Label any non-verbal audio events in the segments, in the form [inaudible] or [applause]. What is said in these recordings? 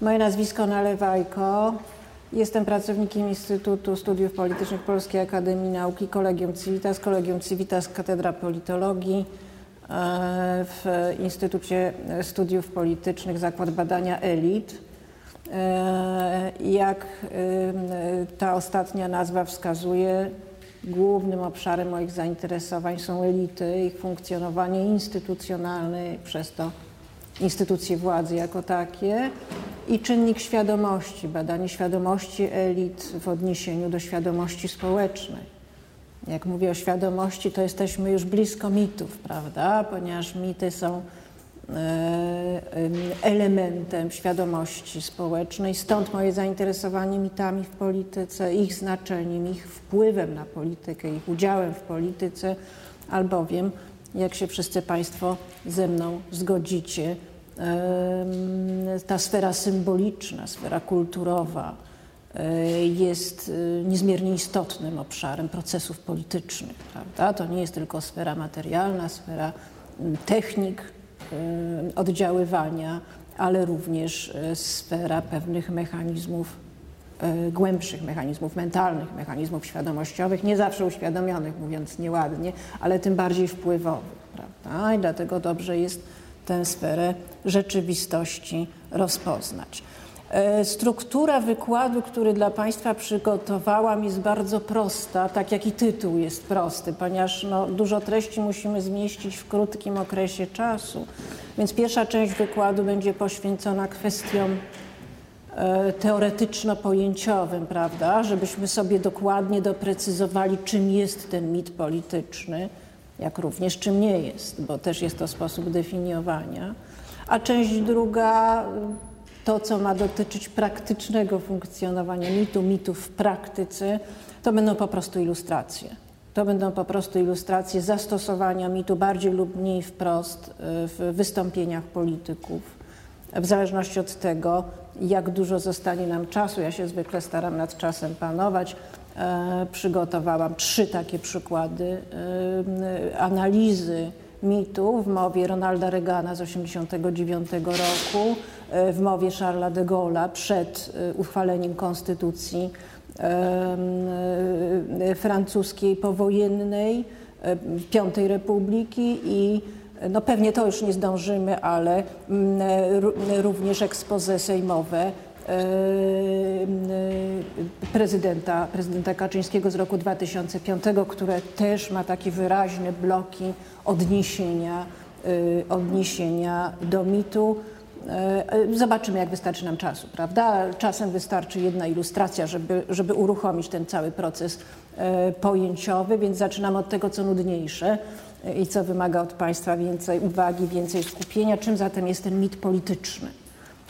Moje nazwisko Nalewajko. Jestem pracownikiem Instytutu Studiów Politycznych Polskiej Akademii Nauki Kolegium Civitas, Kolegium Civitas Katedra Politologii e, w Instytucie Studiów Politycznych Zakład Badania Elit. E, jak e, ta ostatnia nazwa wskazuje, głównym obszarem moich zainteresowań są elity, ich funkcjonowanie instytucjonalne, przez to instytucje władzy jako takie i czynnik świadomości, badanie świadomości elit w odniesieniu do świadomości społecznej. Jak mówię o świadomości, to jesteśmy już blisko mitów, prawda? Ponieważ mity są e, elementem świadomości społecznej, stąd moje zainteresowanie mitami w polityce, ich znaczeniem, ich wpływem na politykę, ich udziałem w polityce, albowiem, jak się wszyscy Państwo ze mną zgodzicie, ta sfera symboliczna, sfera kulturowa e, jest e, niezmiernie istotnym obszarem procesów politycznych. Prawda? To nie jest tylko sfera materialna, sfera technik oddziaływania, ale również e, sfera pewnych mechanizmów, głębszych mechanizmów mentalnych, mechanizmów świadomościowych, nie zawsze uświadomionych, mówiąc nieładnie, ale tym bardziej wpływowych. Prawda? I dlatego dobrze jest tę sferę rzeczywistości rozpoznać. E, struktura wykładu, który dla Państwa przygotowałam, jest bardzo prosta, tak jak i tytuł jest prosty, ponieważ no, dużo treści musimy zmieścić w krótkim okresie czasu. Więc pierwsza część wykładu będzie poświęcona kwestiom e, teoretyczno-pojęciowym, prawda, żebyśmy sobie dokładnie doprecyzowali, czym jest ten mit polityczny jak również czym nie jest, bo też jest to sposób definiowania. A część druga, to co ma dotyczyć praktycznego funkcjonowania mitu, mitów w praktyce, to będą po prostu ilustracje. To będą po prostu ilustracje zastosowania mitu bardziej lub mniej wprost w wystąpieniach polityków. W zależności od tego, jak dużo zostanie nam czasu, ja się zwykle staram nad czasem panować, E, przygotowałam trzy takie przykłady e, analizy mitu w mowie Ronalda Reagana z 1989 roku, e, w mowie Charlesa de Gaulle'a przed uchwaleniem konstytucji francuskiej powojennej, Piątej Republiki i no pewnie to już nie zdążymy, ale również ekspoze sejmowe prezydenta, prezydenta Kaczyńskiego z roku 2005, które też ma takie wyraźne bloki odniesienia, y, odniesienia do mitu. Y, zobaczymy, jak wystarczy nam czasu, prawda? Czasem wystarczy jedna ilustracja, żeby, żeby uruchomić ten cały proces pojęciowy, więc zaczynam od tego, co nudniejsze i co wymaga od Państwa więcej uwagi, więcej skupienia. Czym zatem jest ten mit polityczny?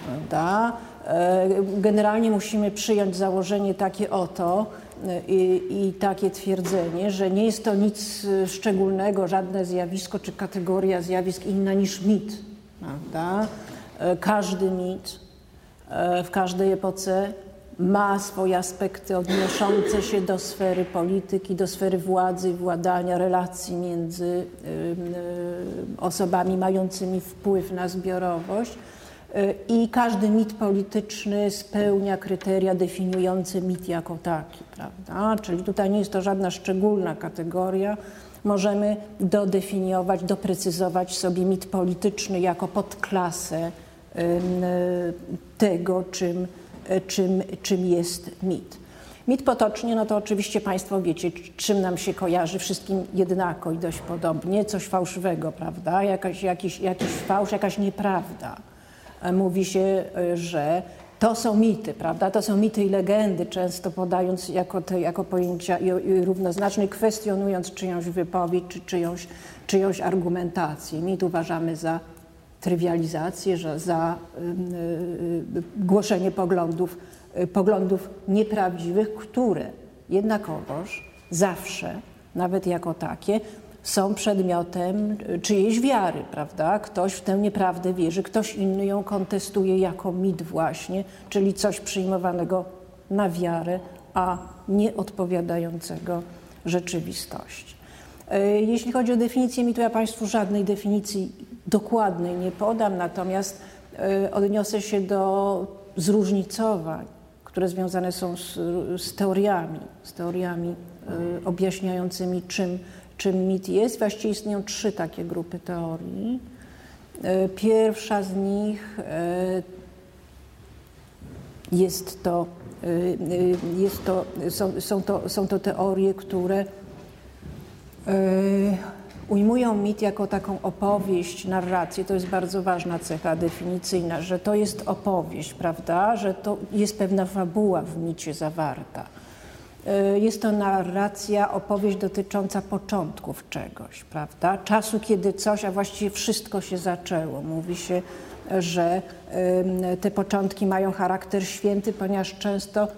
Prawda? E, generalnie musimy przyjąć założenie takie oto e, i, i, takie twierdzenie, że nie jest to nic szczególnego, żadne zjawisko czy kategoria zjawisk inna niż mit. Prawda? E, każdy mit w każdej epoce ma swoje aspekty odnoszące się do sfery polityki, do sfery władzy, władania, relacji między osobami mającymi wpływ na zbiorowość i każdy mit polityczny spełnia kryteria definiujące mit jako taki, prawda? Czyli tutaj nie jest to żadna szczególna kategoria. Możemy dodefiniować, doprecyzować sobie mit polityczny jako podklasę tego, czym, czym, czym jest mit. Mit potocznie, no to oczywiście Państwo wiecie, czym nam się kojarzy, wszystkim jednako i dość podobnie, coś fałszywego, prawda? Jakaś, jakiś, jakiś fałsz, jakaś nieprawda mówi się, e, że to są mity, prawda? To są mity i legendy, często podając jako, te, jako pojęcia i, i równoznaczne, kwestionując czyjąś wypowiedź czy czyjąś, czyjąś argumentację. Mit uważamy za trywializację, że za y, y, głoszenie poglądów, y, poglądów nieprawdziwych, które jednakowoż zawsze, nawet jako takie, są przedmiotem czyjejś wiary, prawda? Ktoś w tę nieprawdę wierzy, ktoś inny ją kontestuje jako mit właśnie, czyli coś przyjmowanego na wiarę, a nie odpowiadającego rzeczywistości. Jeśli chodzi o definicję mitu, ja Państwu żadnej definicji dokładnej nie podam, natomiast e, odniosę się do zróżnicowań, które związane są z, z teoriami, z teoriami y, objaśniającymi, czym, czym mit jest. Właściwie istnieją trzy takie grupy teorii. Y, pierwsza z nich y, jest to, jest to, są, są, to, są to teorie, które ujmują mit jako taką opowieść, narrację. To jest bardzo ważna cecha definicyjna, że to jest opowieść, prawda? Że to jest pewna fabuła w micie zawarta. E, jest to narracja, opowieść dotycząca początków czegoś, prawda? Czasu, kiedy coś, a właściwie wszystko się zaczęło. Mówi się, że te początki mają charakter święty, ponieważ często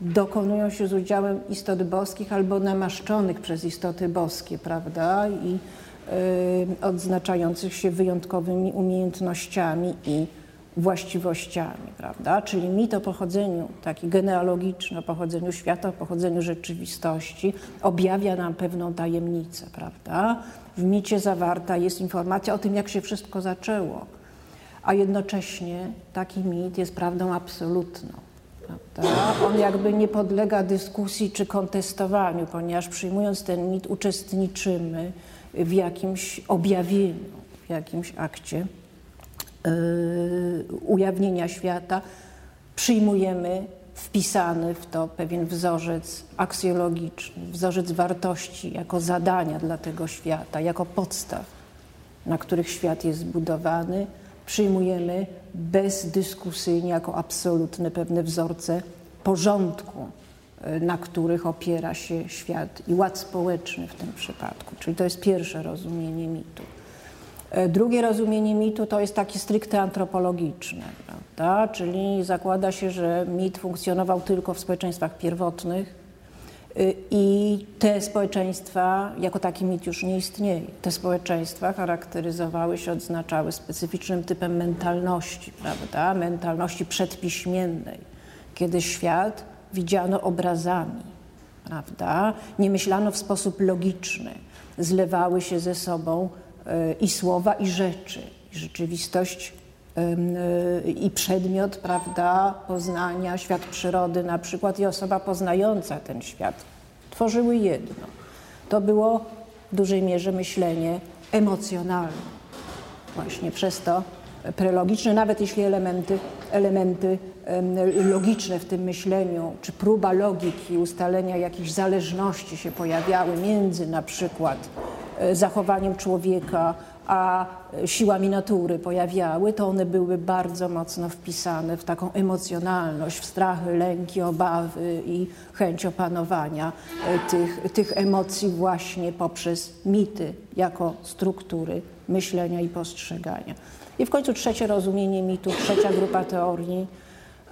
dokonują się z udziałem istot boskich albo namaszczonych przez istoty boskie, prawda? I y, odznaczających się wyjątkowymi umiejętnościami i właściwościami, prawda? Czyli mit o pochodzeniu, taki genealogiczny, o pochodzeniu świata, o pochodzeniu rzeczywistości, objawia nam pewną tajemnicę, prawda? W micie zawarta jest informacja o tym, jak się wszystko zaczęło, a jednocześnie taki mit jest prawdą absolutną. Prawda? On jakby nie podlega dyskusji czy kontestowaniu, ponieważ przyjmując ten mit uczestniczymy w jakimś objawieniu, w jakimś akcie yy, ujawnienia świata. Przyjmujemy wpisany w to pewien wzorzec aksjologiczny, wzorzec wartości jako zadania dla tego świata, jako podstaw, na których świat jest zbudowany przyjmujemy bezdyskusyjnie jako absolutne pewne wzorce porządku, e, na których opiera się świat i ład społeczny w tym przypadku. Czyli to jest pierwsze rozumienie mitu. E, drugie rozumienie mitu to jest takie stricte antropologiczne, prawda? czyli zakłada się, że mit funkcjonował tylko w społeczeństwach pierwotnych, I te społeczeństwa, jako taki mit już nie istnieje. Te społeczeństwa charakteryzowały się, odznaczały specyficznym typem mentalności, prawda? Mentalności przedpiśmiennej, kiedy świat widziano obrazami, prawda? Nie myślano w sposób logiczny. Zlewały się ze sobą y, i słowa, i rzeczy. Rzeczywistość i przedmiot, prawda, poznania, świat przyrody na przykład i osoba poznająca ten świat tworzyły jedno. To było w dużej mierze myślenie emocjonalne. Właśnie przez to prelogiczne, nawet jeśli elementy, elementy logiczne w tym myśleniu, czy próba logiki, ustalenia jakichś zależności się pojawiały między na przykład e, zachowaniem człowieka a siłami natury pojawiały, to one były bardzo mocno wpisane w taką emocjonalność, w strachy, lęki, obawy i chęć opanowania e, tych, tych emocji właśnie poprzez mity jako struktury myślenia i postrzegania. I w końcu trzecie rozumienie mitu, trzecia grupa teorii,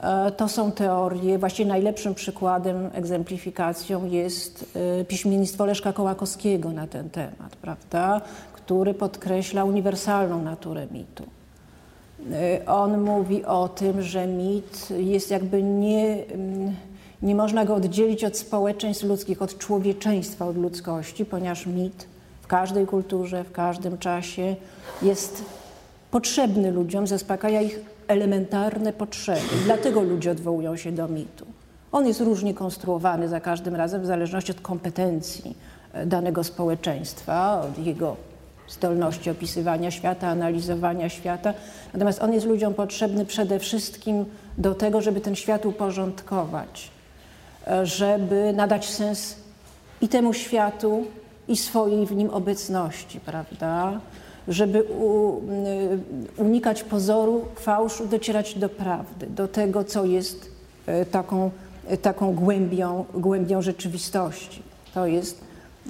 e, to są teorie, właściwie najlepszym przykładem, egzemplifikacją jest e, piśmiennictwo Leszka Kołakowskiego na ten temat, prawda? Który podkreśla uniwersalną naturę mitu. Y, on mówi o tym, że mit jest jakby nie, mm, nie można go oddzielić od społeczeństw ludzkich, od człowieczeństwa, od ludzkości, ponieważ mit w każdej kulturze, w każdym czasie jest potrzebny ludziom, zaspokaja ich elementarne potrzeby. Dlatego ludzie odwołują się do mitu. On jest różnie konstruowany za każdym razem w zależności od kompetencji e, danego społeczeństwa, od jego zdolności opisywania świata, analizowania świata. Natomiast on jest ludziom potrzebny przede wszystkim do tego, żeby ten świat uporządkować, e, żeby nadać sens i temu światu, i swojej w nim obecności, prawda? Żeby u, unikać pozoru, fałszu, docierać do prawdy, do tego, co jest e, taką, taką głębią, głębią rzeczywistości. To jest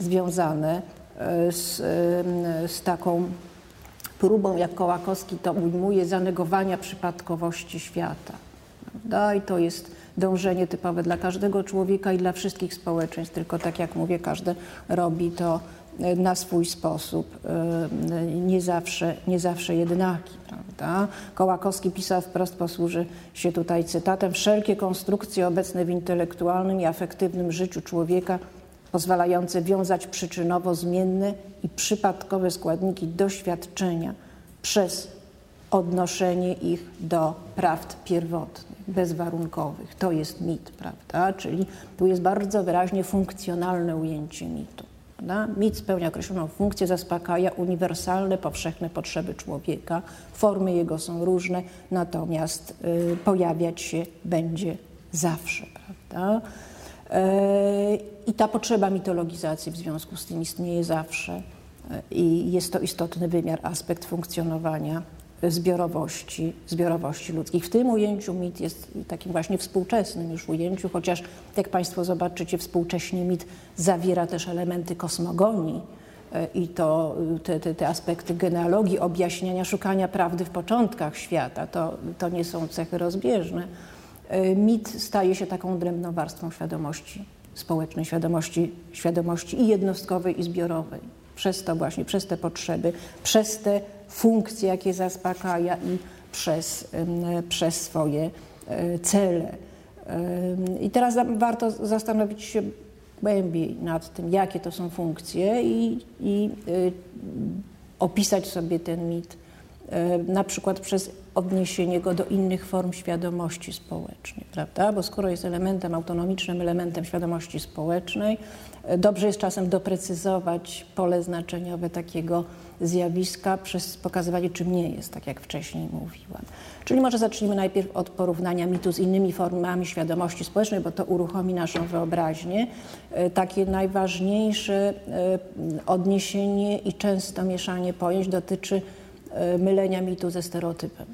związane z, z taką próbą, jak Kołakowski to ujmuje, zanegowania przypadkowości świata. Prawda? I to jest dążenie typowe dla każdego człowieka i dla wszystkich społeczeństw, tylko tak jak mówię, każdy robi to e, na swój sposób, e, nie zawsze, nie zawsze jednaki. Prawda? Kołakowski pisał wprost, posłuży się tutaj cytatem, wszelkie konstrukcje obecne w intelektualnym i afektywnym życiu człowieka pozwalające wiązać przyczynowo zmienne i przypadkowe składniki doświadczenia przez odnoszenie ich do prawd pierwotnych, bezwarunkowych. To jest mit, prawda? Czyli tu jest bardzo wyraźnie funkcjonalne ujęcie mitu. Prawda? Mit spełnia określoną funkcję, zaspokaja uniwersalne, powszechne potrzeby człowieka. Formy jego są różne, natomiast y, pojawiać się będzie zawsze, prawda? E, I ta potrzeba mitologizacji w związku z tym istnieje zawsze e, i jest to istotny wymiar, aspekt funkcjonowania zbiorowości, zbiorowości ludzkich. W tym ujęciu mit jest takim właśnie współczesnym już ujęciu, chociaż jak Państwo zobaczycie, współcześnie mit zawiera też elementy kosmogonii e, i to te, te, te aspekty genealogii, objaśniania, szukania prawdy w początkach świata, to, to nie są cechy rozbieżne. E, mit staje się taką odrębną warstwą świadomości społecznej, świadomości, świadomości i jednostkowej, i zbiorowej. Przez to właśnie, przez te potrzeby, przez te funkcje, jakie zaspokaja i przez, przez swoje e, cele. I teraz warto zastanowić się głębiej nad tym, jakie to są funkcje i, i y, opisać sobie ten mit E, na przykład przez odniesienie go do innych form świadomości społecznej, prawda? Bo skoro jest elementem autonomicznym, elementem świadomości społecznej, e, dobrze jest czasem doprecyzować pole znaczeniowe takiego zjawiska przez pokazywanie, czym nie jest, tak jak wcześniej mówiłam. Czyli może zacznijmy najpierw od porównania mitu z innymi formami świadomości społecznej, bo to uruchomi naszą wyobraźnię. E, takie najważniejsze odniesienie i często mieszanie pojęć dotyczy E, mylenia mitu ze stereotypem.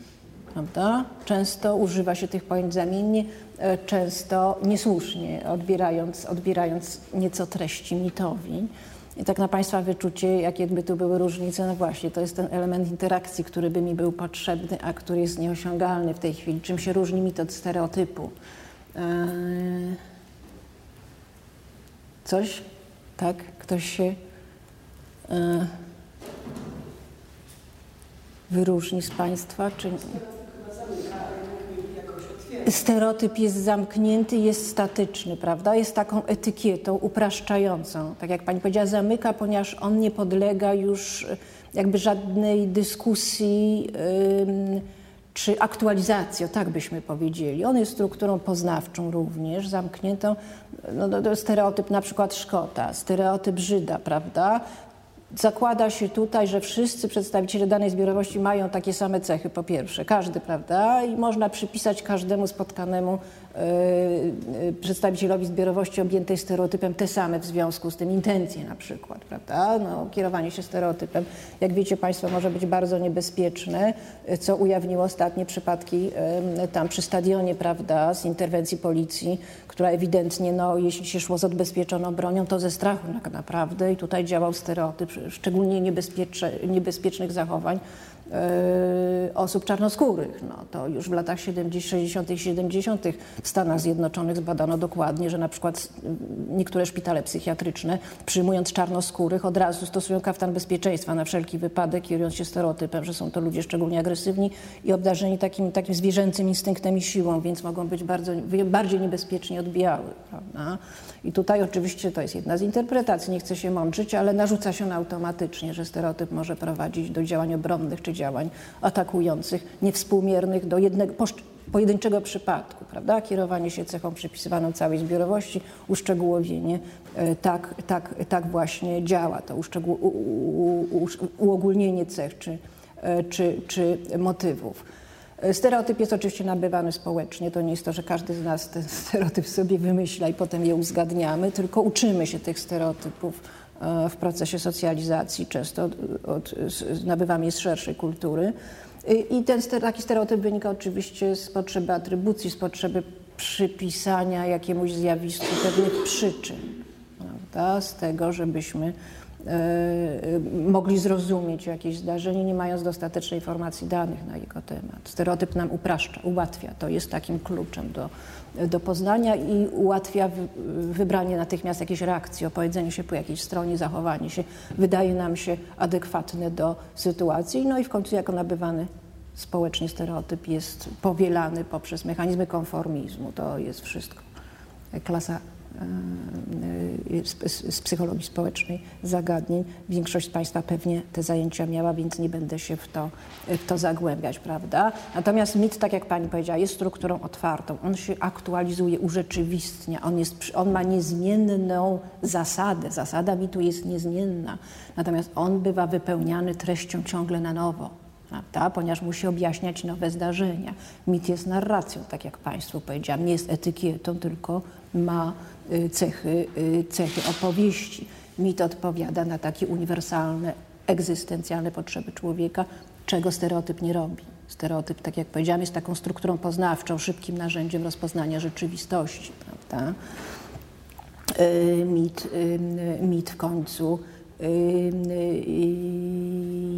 Prawda? Często używa się tych pojęć zamiennie, e, często niesłusznie, odbierając, odbierając nieco treści mitowi. I tak na Państwa wyczucie, jakie by tu były różnice, no właśnie, to jest ten element interakcji, który by mi był potrzebny, a który jest nieosiągalny w tej chwili. Czym się różni mit od stereotypu? E, coś? Tak? Ktoś się wyróżni z Państwa, czy Stereotyp jest zamknięty, jest statyczny, prawda? Jest taką etykietą upraszczającą. Tak jak pani powiedziała, zamyka, ponieważ on nie podlega już jakby żadnej dyskusji yy, czy aktualizacji, tak byśmy powiedzieli. On jest strukturą poznawczą również, zamkniętą. No, no, stereotyp na przykład Szkota, stereotyp Żyda, prawda? Zakłada się tutaj, że wszyscy przedstawiciele danej zbiorowości mają takie same cechy, po pierwsze, każdy, prawda? I można przypisać każdemu spotkanemu przedstawicielowi zbiorowości objętej stereotypem te same w związku z tym intencje na przykład, prawda? No, kierowanie się stereotypem, jak wiecie Państwo, może być bardzo niebezpieczne, co ujawniło ostatnie przypadki tam przy stadionie, prawda, z interwencji policji, która ewidentnie, no, jeśli się szło z odbezpieczoną bronią, to ze strachu tak naprawdę. I tutaj działał stereotyp szczególnie niebezpiecznych zachowań. E, osób czarnoskórych. No, to już w latach 60. i 70. w Stanach Zjednoczonych zbadano dokładnie, że na przykład niektóre szpitale psychiatryczne przyjmując czarnoskórych od razu stosują kaftan bezpieczeństwa na wszelki wypadek, kierując się stereotypem, że są to ludzie szczególnie agresywni i obdarzeni takim, takim zwierzęcym instynktem i siłą, więc mogą być bardzo, bardziej niebezpiecznie odbijały. Prawda? I tutaj oczywiście to jest jedna z interpretacji, nie chcę się mączyć, ale narzuca się on automatycznie, że stereotyp może prowadzić do działań obronnych czy działań atakujących, niewspółmiernych do jednego, pojedynczego przypadku, prawda? Kierowanie się cechą przypisywaną całej zbiorowości, uszczegółowienie, e, tak, tak, tak właśnie działa to uszczegół, u, u, u, uogólnienie cech czy, e, czy, czy motywów. Stereotyp jest oczywiście nabywany społecznie. To nie jest to, że każdy z nas ten stereotyp sobie wymyśla i potem je uzgadniamy, tylko uczymy się tych stereotypów E, w procesie socjalizacji, często od, od, nabywamy je z szerszej kultury. I ten taki stereotyp wynika oczywiście z potrzeby atrybucji, z potrzeby przypisania jakiemuś zjawisku pewnych przyczyn, prawda? z tego, żebyśmy mogli zrozumieć jakieś zdarzenie, nie mając dostatecznej informacji danych na jego temat. Stereotyp nam upraszcza, ułatwia. To jest takim kluczem do, do poznania i ułatwia wybranie natychmiast jakiejś reakcji, opowiedzenie się po jakiejś stronie, zachowanie się wydaje nam się adekwatne do sytuacji. No i w końcu jako nabywany społecznie stereotyp jest powielany poprzez mechanizmy konformizmu. To jest wszystko klasa z psychologii społecznej zagadnień. Większość z Państwa pewnie te zajęcia miała, więc nie będę się w to, w to zagłębiać, prawda? Natomiast mit, tak jak Pani powiedziała, jest strukturą otwartą. On się aktualizuje, urzeczywistnia. On, jest, on ma niezmienną zasadę. Zasada mitu jest niezmienna. Natomiast on bywa wypełniany treścią ciągle na nowo prawda? ponieważ musi objaśniać nowe zdarzenia. Mit jest narracją, tak jak Państwu powiedziałam, nie jest etykietą, tylko ma y, cechy, y, cechy opowieści. Mit odpowiada na takie uniwersalne, egzystencjalne potrzeby człowieka, czego stereotyp nie robi. Stereotyp, tak jak powiedziałam, jest taką strukturą poznawczą, szybkim narzędziem rozpoznania rzeczywistości. Prawda? Y, mit, mit w końcu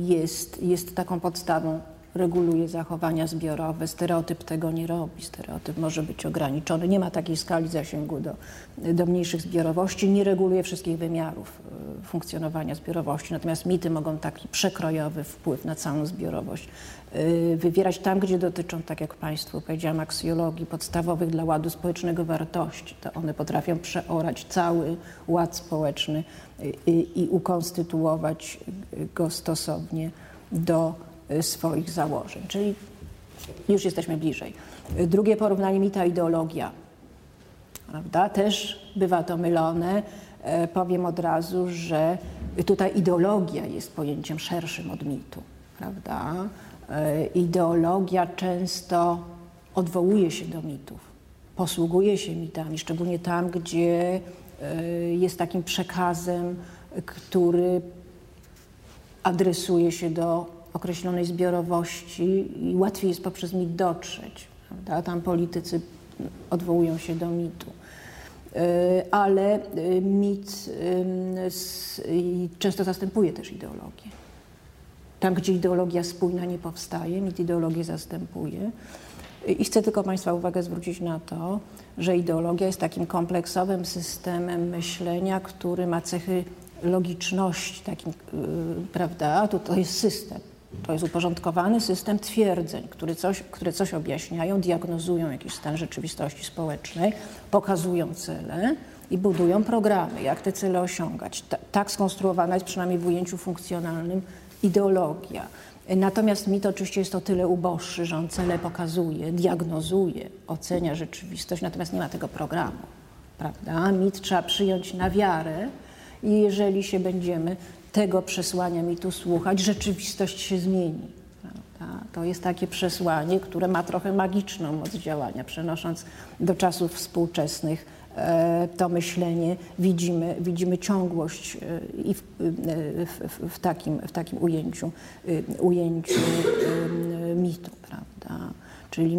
jest, jest taką podstawą reguluje zachowania zbiorowe. Stereotyp tego nie robi. Stereotyp może być ograniczony. Nie ma takiej skali zasięgu do, do mniejszych zbiorowości. Nie reguluje wszystkich wymiarów e, funkcjonowania zbiorowości. Natomiast mity mogą taki przekrojowy wpływ na całą zbiorowość e, wywierać tam, gdzie dotyczą, tak jak Państwu powiedziałam, aksjologii podstawowych dla ładu społecznego wartości. To one potrafią przeorać cały ład społeczny i, i ukonstytuować go stosownie do Y, swoich założeń. Czyli już jesteśmy bliżej. Drugie porównanie mita ideologia. Prawda? Też bywa to mylone. E, powiem od razu, że tutaj ideologia jest pojęciem szerszym od mitu. Prawda? Ideologia często odwołuje się do mitów, posługuje się mitami, szczególnie tam, gdzie jest takim przekazem, który adresuje się do określonej zbiorowości i łatwiej jest poprzez mit dotrzeć. Prawda? Tam politycy odwołują się do mitu. Y, ale y, mit często zastępuje też ideologię. Tam, gdzie ideologia spójna nie powstaje, mit ideologię zastępuje. I chcę tylko Państwa uwagę zwrócić na to, że ideologia jest takim kompleksowym systemem myślenia, który ma cechy logiczności, takim, y, prawda? To, to jest system. To jest uporządkowany system twierdzeń, które coś, które coś objaśniają, diagnozują jakiś stan rzeczywistości społecznej, pokazują cele i budują programy, jak te cele osiągać. tak skonstruowana jest przynajmniej w ujęciu funkcjonalnym ideologia. Natomiast mit oczywiście jest o tyle uboższy, że on cele pokazuje, diagnozuje, ocenia rzeczywistość, natomiast nie ma tego programu. Prawda? Mit trzeba przyjąć na wiarę i jeżeli się będziemy tego przesłania mi tu słuchać, rzeczywistość się zmieni. To jest takie przesłanie, które ma trochę magiczną moc działania. Przenosząc do czasów współczesnych e, to myślenie, widzimy, widzimy ciągłość e, i w, e, w, w, takim, w takim ujęciu, ujęciu mitu. Prawda? Czyli,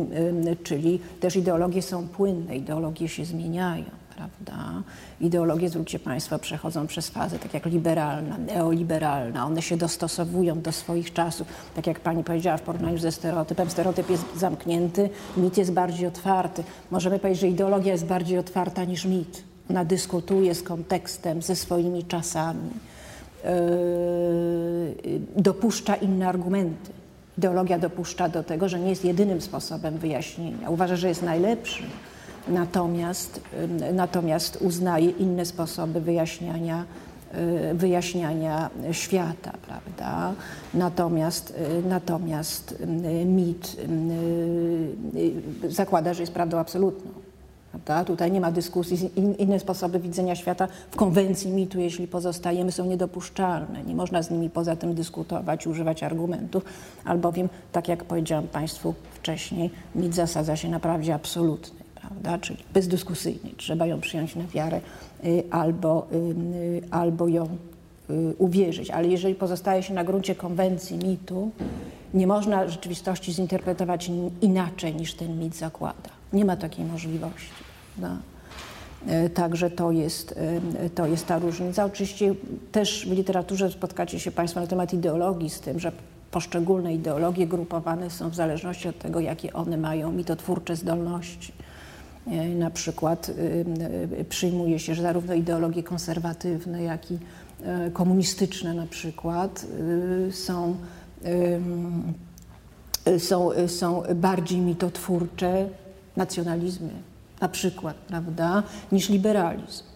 czyli też ideologie są płynne, ideologie się zmieniają prawda? Ideologie, zwróćcie Państwo, przechodzą przez fazę tak jak liberalna, neoliberalna. One się dostosowują do swoich czasów. Tak jak Pani powiedziała, w porównaniu ze stereotypem, stereotyp jest zamknięty, mit jest bardziej otwarty. Możemy powiedzieć, że ideologia jest bardziej otwarta niż mit. Ona dyskutuje z kontekstem, ze swoimi czasami. Yy, dopuszcza inne argumenty. Ideologia dopuszcza do tego, że nie jest jedynym sposobem wyjaśnienia. Uważa, że jest najlepszym natomiast, natomiast uznaje inne sposoby wyjaśniania, y, wyjaśniania świata, prawda? Natomiast, y, natomiast mit y, zakłada, że jest prawdą absolutną. Prawda? Tutaj nie ma dyskusji, In, inne sposoby widzenia świata w konwencji mitu, jeśli pozostajemy, są niedopuszczalne. Nie można z nimi poza tym dyskutować, używać argumentów, albowiem, tak jak powiedziałam Państwu wcześniej, mit zasadza się na prawdzie absolutnej prawda? czyli bezdyskusyjnie. Trzeba ją przyjąć na wiarę y, albo, y, y, albo ją uwierzyć. Ale jeżeli pozostaje się na gruncie konwencji mitu, nie można rzeczywistości zinterpretować inaczej niż ten mit zakłada. Nie ma takiej możliwości. Prawda? Także to jest, to jest ta różnica. Oczywiście też w literaturze spotkacie się Państwo na temat ideologii z tym, że poszczególne ideologie grupowane są w zależności od tego, jakie one mają mitotwórcze zdolności. E, na przykład y, y, przyjmuje się, że zarówno ideologie konserwatywne, jak i e, komunistyczne na przykład y, są, są, są bardziej mitotwórcze nacjonalizmy na przykład, prawda, niż liberalizm.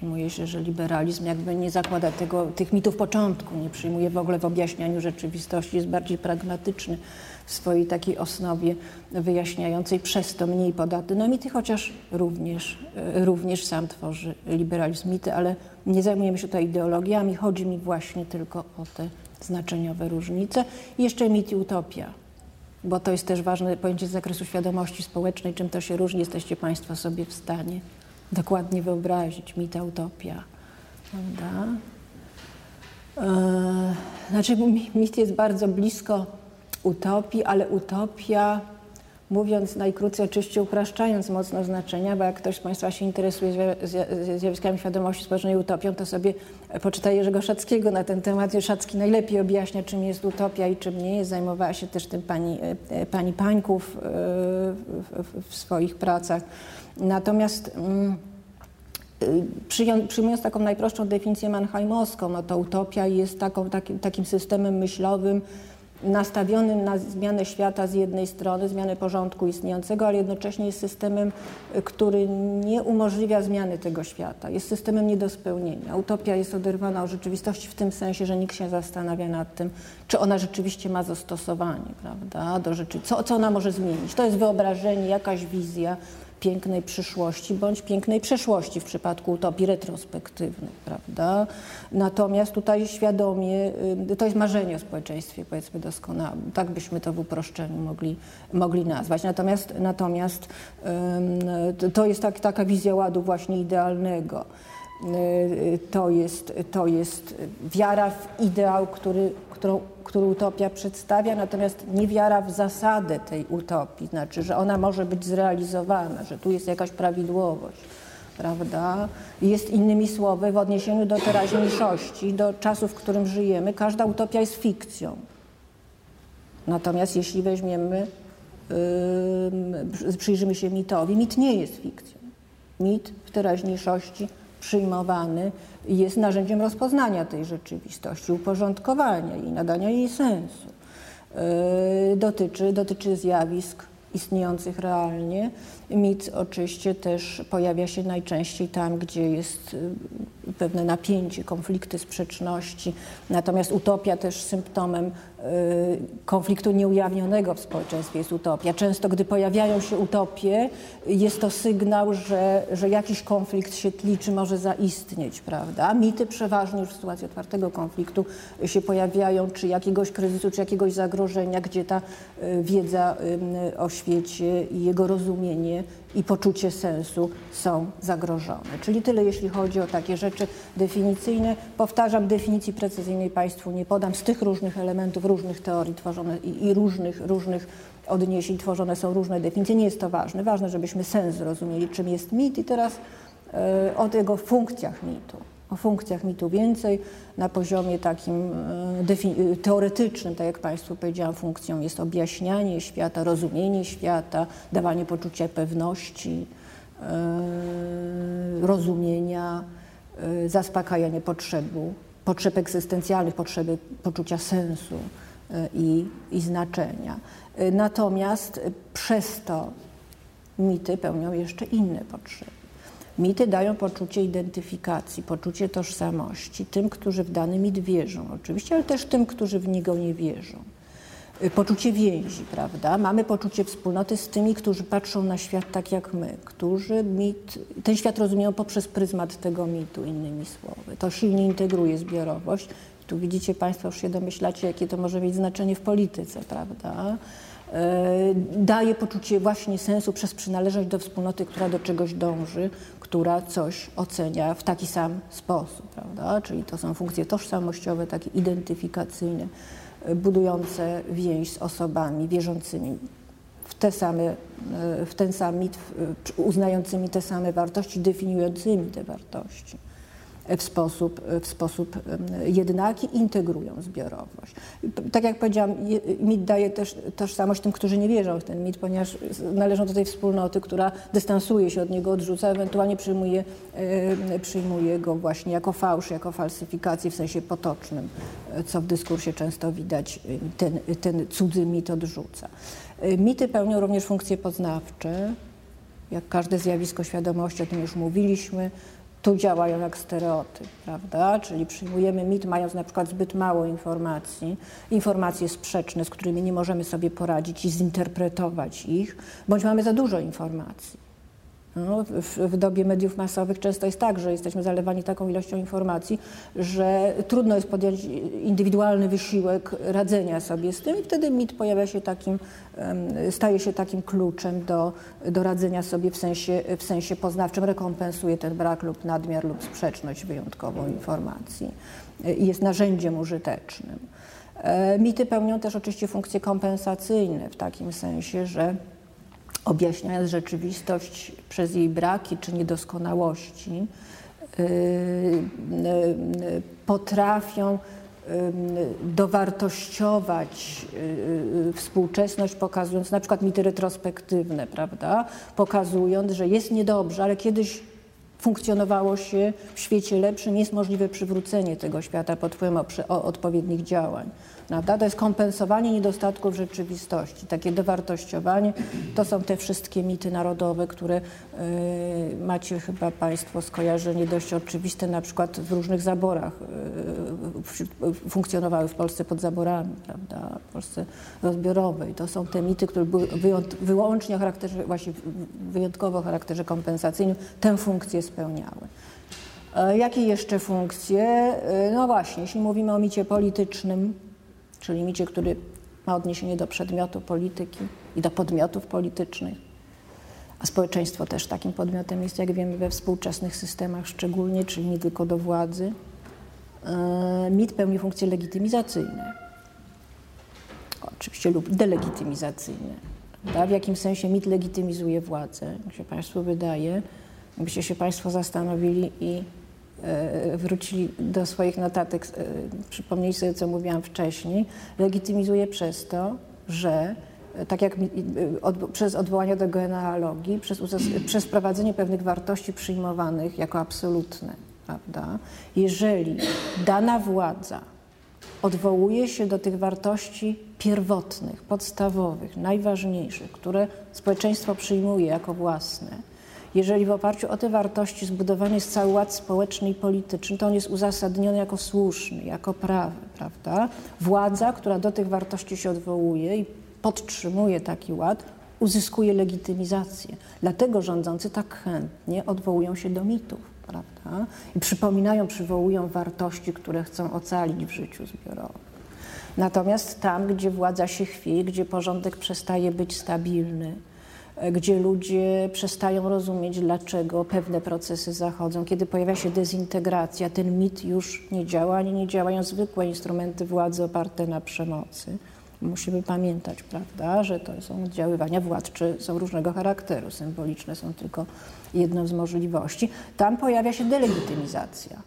Przyjmuje się, że liberalizm jakby nie zakłada tego, tych mitów początku, nie przyjmuje w ogóle w objaśnianiu rzeczywistości, jest bardziej pragmatyczny w swojej takiej osnowie wyjaśniającej, przez to mniej podatny na mity, chociaż również, e, również sam tworzy liberalizm. Mity, ale nie zajmujemy się tutaj ideologiami, chodzi mi właśnie tylko o te znaczeniowe różnice. I jeszcze mit i utopia, bo to jest też ważne pojęcie z zakresu świadomości społecznej, czym to się różni, jesteście Państwo sobie w stanie dokładnie wyobrazić, mit, utopia, prawda? Eee, znaczy mit jest bardzo blisko utopii, ale utopia, mówiąc najkrócej, oczywiście upraszczając mocno znaczenia, bo jak ktoś z Państwa się interesuje zjawiskami świadomości społecznej utopią, to sobie poczyta Jerzego Szackiego na ten temat. Szacki najlepiej objaśnia, czym jest utopia i czym nie jest. Zajmowała się też tym pani, e, pani Pańków e, w swoich pracach. Natomiast mm, przyjmując taką najprostszą definicję mannheimowską, no to utopia jest taką, takim, takim systemem myślowym, nastawionym na zmianę świata z jednej strony, zmianę porządku istniejącego, ale jednocześnie jest systemem, który nie umożliwia zmiany tego świata. Jest systemem nie do spełnienia. Utopia jest oderwana od rzeczywistości w tym sensie, że nikt się zastanawia nad tym, czy ona rzeczywiście ma zastosowanie, prawda, do rzeczy, co, co ona może zmienić. To jest wyobrażenie, jakaś wizja, pięknej przyszłości bądź pięknej przeszłości w przypadku utopii retrospektywnych, prawda? Natomiast tutaj świadomie, y, to jest marzenie o społeczeństwie, powiedzmy doskonałym, tak byśmy to w uproszczeniu mogli, mogli nazwać. Natomiast, natomiast to jest tak, taka wizja ładu właśnie idealnego. Y, to jest, to jest wiara w ideał, który, którą, który utopia przedstawia, natomiast nie wiara w zasadę tej utopii, znaczy, że ona może być zrealizowana, że tu jest jakaś prawidłowość, prawda? Jest innymi słowy, w odniesieniu do teraźniejszości, do czasu, w którym żyjemy, każda utopia jest fikcją. Natomiast jeśli weźmiemy, yy, przyjrzymy się mitowi, mit nie jest fikcją. Mit w teraźniejszości przyjmowany jest narzędziem rozpoznania tej rzeczywistości, uporządkowania i nadania jej sensu. Yy, dotyczy, dotyczy zjawisk istniejących realnie. Mit oczywiście też pojawia się najczęściej tam, gdzie jest y, pewne napięcie, konflikty, sprzeczności. Natomiast utopia też symptomem konfliktu nieujawnionego w społeczeństwie jest utopia. Często, gdy pojawiają się utopie, jest to sygnał, że, że jakiś konflikt się tli, czy może zaistnieć, prawda? Mity przeważnie już w sytuacji otwartego konfliktu się pojawiają, czy jakiegoś kryzysu, czy jakiegoś zagrożenia, gdzie ta y, wiedza o świecie i jego rozumienie i poczucie sensu są zagrożone. Czyli tyle, jeśli chodzi o takie rzeczy definicyjne. Powtarzam, definicji precyzyjnej Państwu nie podam. Z tych różnych elementów, różnych teorii tworzone i, i różnych, różnych odniesień tworzone są różne definicje. Nie jest to ważne. Ważne, żebyśmy sens zrozumieli, czym jest mit i teraz e, o jego funkcjach mitu o funkcjach mitu więcej. Na poziomie takim e, teoretycznym, tak jak Państwu powiedziałam, funkcją jest objaśnianie świata, rozumienie świata, dawanie poczucia pewności, e, rozumienia, e, zaspokajanie potrzebu, potrzeb egzystencjalnych, potrzeby poczucia sensu i, i znaczenia. Natomiast przez to mity pełnią jeszcze inne potrzeby. Mity dają poczucie identyfikacji, poczucie tożsamości tym, którzy w dany mit wierzą, oczywiście, ale też tym, którzy w niego nie wierzą. Y, poczucie więzi, prawda? Mamy poczucie wspólnoty z tymi, którzy patrzą na świat tak jak my, którzy mit, ten świat rozumieją poprzez pryzmat tego mitu, innymi słowy. To silnie integruje zbiorowość. Tu widzicie Państwo, już się domyślacie, jakie to może mieć znaczenie w polityce, prawda? E, daje poczucie właśnie sensu przez przynależność do wspólnoty, która do czegoś dąży, która coś ocenia w taki sam sposób, prawda? Czyli to są funkcje tożsamościowe, takie identyfikacyjne, e, budujące więź z osobami wierzącymi w, te same, e, w ten sam mit, uznającymi te same wartości, definiującymi te wartości w sposób, w sposób jednaki, integrują zbiorowość. Tak jak powiedziałam, mit daje też tożsamość tym, którzy nie wierzą w ten mit, ponieważ należą do tej wspólnoty, która dystansuje się od niego, odrzuca, ewentualnie przyjmuje, przyjmuje go właśnie jako fałsz, jako falsyfikację w sensie potocznym, co w dyskursie często widać, ten, ten cudzy mit odrzuca. Mity pełnią również funkcje poznawcze, Jak każde zjawisko świadomości, o tym już mówiliśmy, tu działają jak stereotyp, prawda? Czyli przyjmujemy mit, mając na przykład zbyt mało informacji, informacje sprzeczne, z którymi nie możemy sobie poradzić i zinterpretować ich, bądź mamy za dużo informacji. No, w, w, dobie mediów masowych często jest tak, że jesteśmy zalewani taką ilością informacji, że trudno jest podjąć indywidualny wysiłek radzenia sobie z tym i wtedy mit pojawia się takim, staje się takim kluczem do, do radzenia sobie w sensie, w sensie poznawczym, rekompensuje ten brak lub nadmiar lub sprzeczność wyjątkową informacji i jest narzędziem użytecznym. E, mity pełnią też oczywiście funkcje kompensacyjne w takim sensie, że objaśniając rzeczywistość przez jej braki czy niedoskonałości, y, y, y, potrafią dowartościować współczesność, pokazując na przykład mity retrospektywne, prawda? Pokazując, że jest niedobrze, ale kiedyś funkcjonowało się w świecie lepszym, jest możliwe przywrócenie tego świata pod wpływem odpowiednich działań. Prawda? To jest kompensowanie niedostatków rzeczywistości, takie dowartościowanie. To są te wszystkie mity narodowe, które y, macie chyba Państwo skojarzenie dość oczywiste, na przykład w różnych zaborach y, funkcjonowały w Polsce pod zaborami, prawda? w Polsce rozbiorowej. To są te mity, które były wyłącznie o charakterze, właśnie wyjątkowo o charakterze kompensacyjnym, tę funkcję spełniały. E, jakie jeszcze funkcje? E, no właśnie, jeśli mówimy o micie politycznym, czyli micie, który ma odniesienie do przedmiotu polityki i do podmiotów politycznych, a społeczeństwo też takim podmiotem jest, jak wiemy, we współczesnych systemach szczególnie, czyli nie tylko do władzy. E, mit pełni funkcje legitymizacyjne, oczywiście lub delegitymizacyjne. Prawda? W jakim sensie mit legitymizuje władzę, jak się Państwu wydaje, jakbyście się Państwo zastanowili i wrócili do swoich notatek, e, przypomnieli sobie, co mówiłam wcześniej, legitymizuje przez to, że e, tak jak od, przez odwołanie do genealogii, przez, przez wprowadzenie pewnych wartości przyjmowanych jako absolutne, prawda? Jeżeli dana władza odwołuje się do tych wartości pierwotnych, podstawowych, najważniejszych, które społeczeństwo przyjmuje jako własne, jeżeli w oparciu o te wartości zbudowany jest cały ład społeczny i polityczny, to on jest uzasadniony jako słuszny, jako prawy, prawda? Władza, która do tych wartości się odwołuje i podtrzymuje taki ład, uzyskuje legitymizację. Dlatego rządzący tak chętnie odwołują się do mitów, prawda? I przypominają, przywołują wartości, które chcą ocalić w życiu zbiorowym. Natomiast tam, gdzie władza się chwieje, gdzie porządek przestaje być stabilny, gdzie ludzie przestają rozumieć, dlaczego pewne procesy zachodzą. Kiedy pojawia się dezintegracja, ten mit już nie działa, ani nie działają zwykłe instrumenty władzy oparte na przemocy. Musimy pamiętać, prawda, że to są oddziaływania władcze, są różnego charakteru, symboliczne są tylko jedną z możliwości. Tam pojawia się delegitymizacja.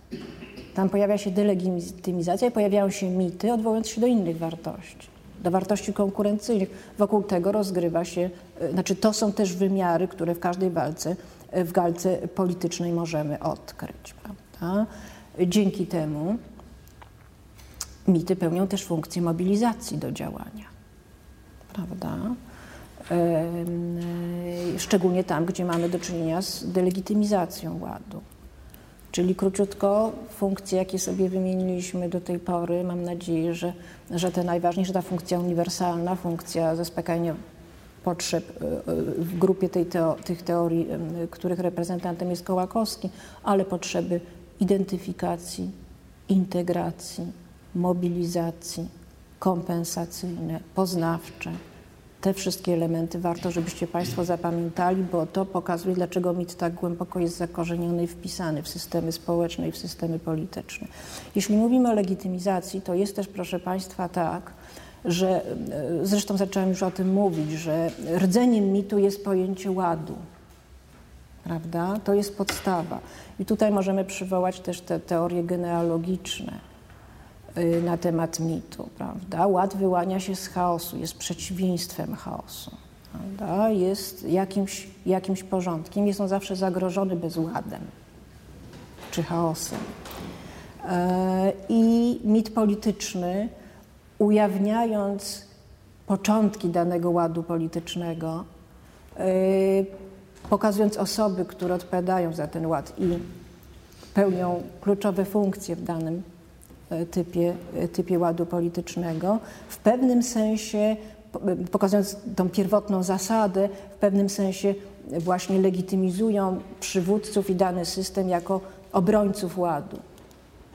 Tam pojawia się delegitymizacja i pojawiają się mity, odwołując się do innych wartości do wartości konkurencyjnych. Wokół tego rozgrywa się, e, znaczy to są też wymiary, które w każdej walce, e, w walce politycznej możemy odkryć. Prawda? Dzięki temu mity pełnią też funkcję mobilizacji do działania. Prawda? E, szczególnie tam, gdzie mamy do czynienia z delegitymizacją ładu. Czyli króciutko funkcje, jakie sobie wymieniliśmy do tej pory, mam nadzieję, że, że te najważniejsze, ta funkcja uniwersalna, funkcja zaspokajania potrzeb e, e, w grupie tej teo, tych teorii, których reprezentantem jest Kołakowski, ale potrzeby identyfikacji, integracji, mobilizacji, kompensacyjne, poznawcze, te wszystkie elementy warto, żebyście Państwo zapamiętali, bo to pokazuje, dlaczego mit tak głęboko jest zakorzeniony i wpisany w systemy społeczne i w systemy polityczne. Jeśli mówimy o legitymizacji, to jest też, proszę Państwa, tak, że e, zresztą zaczęłam już o tym mówić, że rdzeniem mitu jest pojęcie ładu. Prawda? To jest podstawa. I tutaj możemy przywołać też te teorie genealogiczne na temat mitu, prawda? Ład wyłania się z chaosu, jest przeciwieństwem chaosu, prawda? Jest jakimś, jakimś porządkiem, jest on zawsze zagrożony bezładem czy chaosem. E, I mit polityczny, ujawniając początki danego ładu politycznego, y, pokazując osoby, które odpowiadają za ten ład i pełnią kluczowe funkcje w danym e, typie, e, typie ładu politycznego, w pewnym sensie, pokazując tą pierwotną zasadę, w pewnym sensie właśnie legitymizują przywódców i dany system jako obrońców ładu.